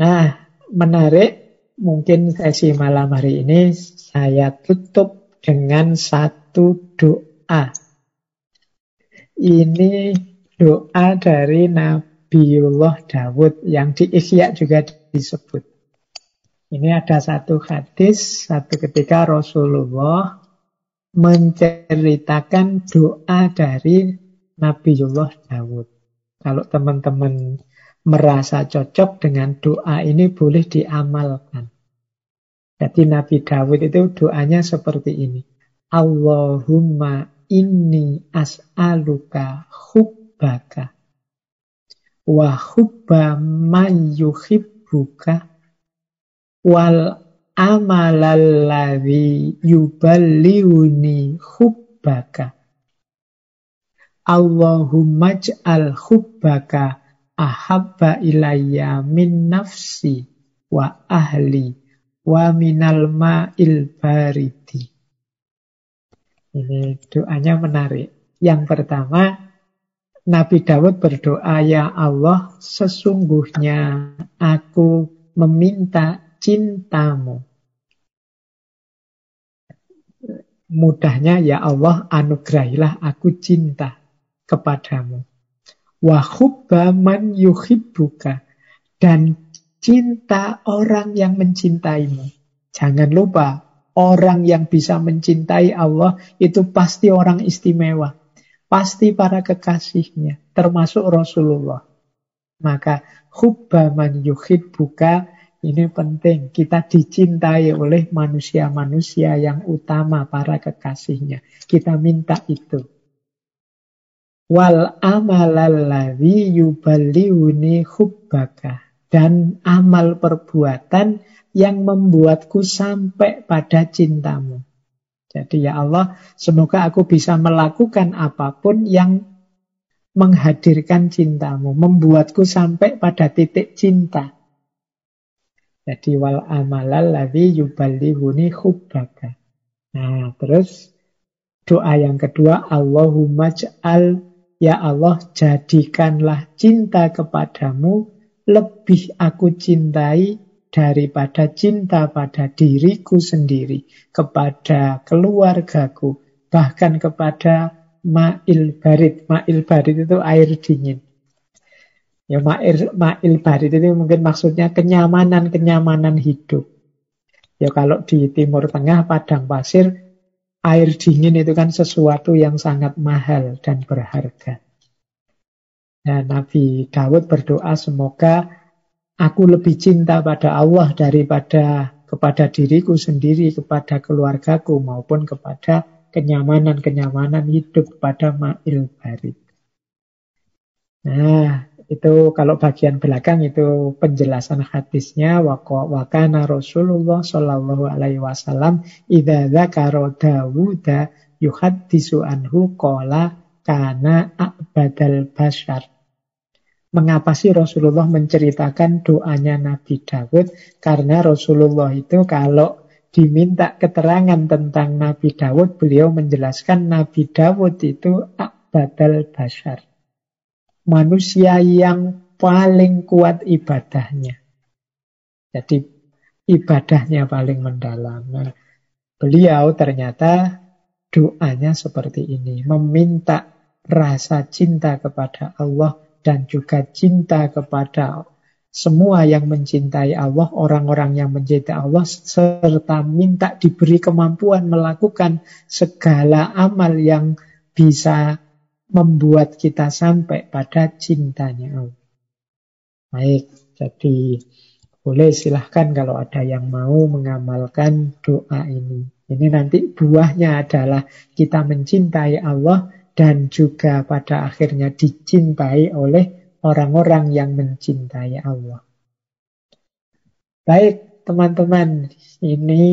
Nah, menarik. Mungkin sesi malam hari ini saya tutup dengan satu doa. Ini doa dari Nabiullah Dawud yang di juga disebut. Ini ada satu hadis, satu ketika Rasulullah menceritakan doa dari Nabiullah Dawud. Kalau teman-teman merasa cocok dengan doa ini boleh diamalkan. Jadi Nabi Dawud itu doanya seperti ini. Allahumma inni as'aluka hubbaka wa hubba man yuhibbuka wal amalalladhi yuballiuni hubbaka. Allahumma j'al hubbaka ahabba ilayya min nafsi wa ahli wa minal ma'il baridi. Ini doanya menarik. Yang pertama, Nabi Dawud berdoa, Ya Allah, sesungguhnya aku meminta cintamu. mudahnya ya Allah anugerahilah aku cinta kepadamu. Wahubba man yuhibbuka. Dan cinta orang yang mencintaimu. Jangan lupa, orang yang bisa mencintai Allah itu pasti orang istimewa. Pasti para kekasihnya, termasuk Rasulullah. Maka hubba man yuhibbuka ini penting, kita dicintai oleh manusia-manusia yang utama, para kekasihnya. Kita minta itu. Wal amalalladhi yuballiuni hubbaka. Dan amal perbuatan yang membuatku sampai pada cintamu. Jadi ya Allah, semoga aku bisa melakukan apa pun yang menghadirkan cintamu, membuatku sampai pada titik cinta. Jadi wal amalal yuballihuni hubbaka. Nah, terus doa yang kedua Allahumma ja'al ya Allah jadikanlah cinta kepadamu lebih aku cintai daripada cinta pada diriku sendiri, kepada keluargaku, bahkan kepada ma'il barit. Ma'il barit itu air dingin. Ya ma'il, ma'il barit itu mungkin maksudnya kenyamanan-kenyamanan hidup. Ya kalau di Timur Tengah, Padang Pasir, air dingin itu kan sesuatu yang sangat mahal dan berharga. Dan Nabi Daud berdoa semoga aku lebih cinta pada Allah daripada kepada diriku sendiri, kepada keluargaku maupun kepada kenyamanan-kenyamanan hidup pada ma'il barit. Nah, itu kalau bagian belakang itu penjelasan hadisnya wakana Rasulullah Shallallahu alaihi wasallam idza dzakara Dawuda yuhaddisu anhu qala kana a'badal bashar. Mengapa sih Rasulullah menceritakan doanya Nabi Dawud? Karena Rasulullah itu kalau diminta keterangan tentang Nabi Dawud, beliau menjelaskan Nabi Dawud itu a'badal bashar manusia yang paling kuat ibadahnya. Jadi ibadahnya paling mendalam. Nah, beliau ternyata doanya seperti ini, meminta rasa cinta kepada Allah dan juga cinta kepada semua yang mencintai Allah, orang-orang yang mencintai Allah, serta minta diberi kemampuan melakukan segala amal yang bisa membuat kita sampai pada cintanya Allah. Baik, jadi boleh silahkan kalau ada yang mau mengamalkan doa ini. Ini nanti buahnya adalah kita mencintai Allah dan juga pada akhirnya dicintai oleh orang-orang yang mencintai Allah. Baik, teman-teman, ini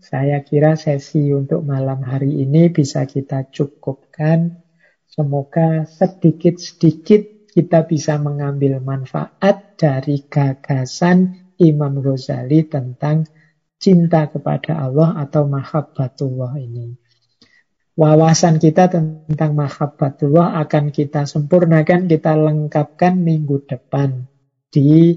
saya kira sesi untuk malam hari ini bisa kita cukupkan. Semoga sedikit-sedikit kita bisa mengambil manfaat dari gagasan Imam Ghazali tentang cinta kepada Allah atau mahabbatullah ini. Wawasan kita tentang mahabbatullah akan kita sempurnakan, kita lengkapkan minggu depan di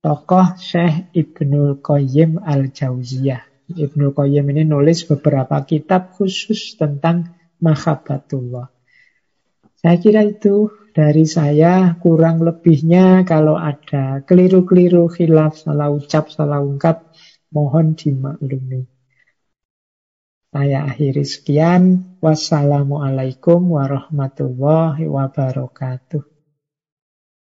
tokoh Syekh Ibnul Qayyim Al-Jauziyah. Ibnul Qayyim ini nulis beberapa kitab khusus tentang mahabbatullah. Saya kira itu dari saya kurang lebihnya kalau ada keliru-keliru khilaf, salah ucap, salah ungkap, mohon dimaklumi. Saya akhiri sekian. Wassalamualaikum warahmatullahi wabarakatuh.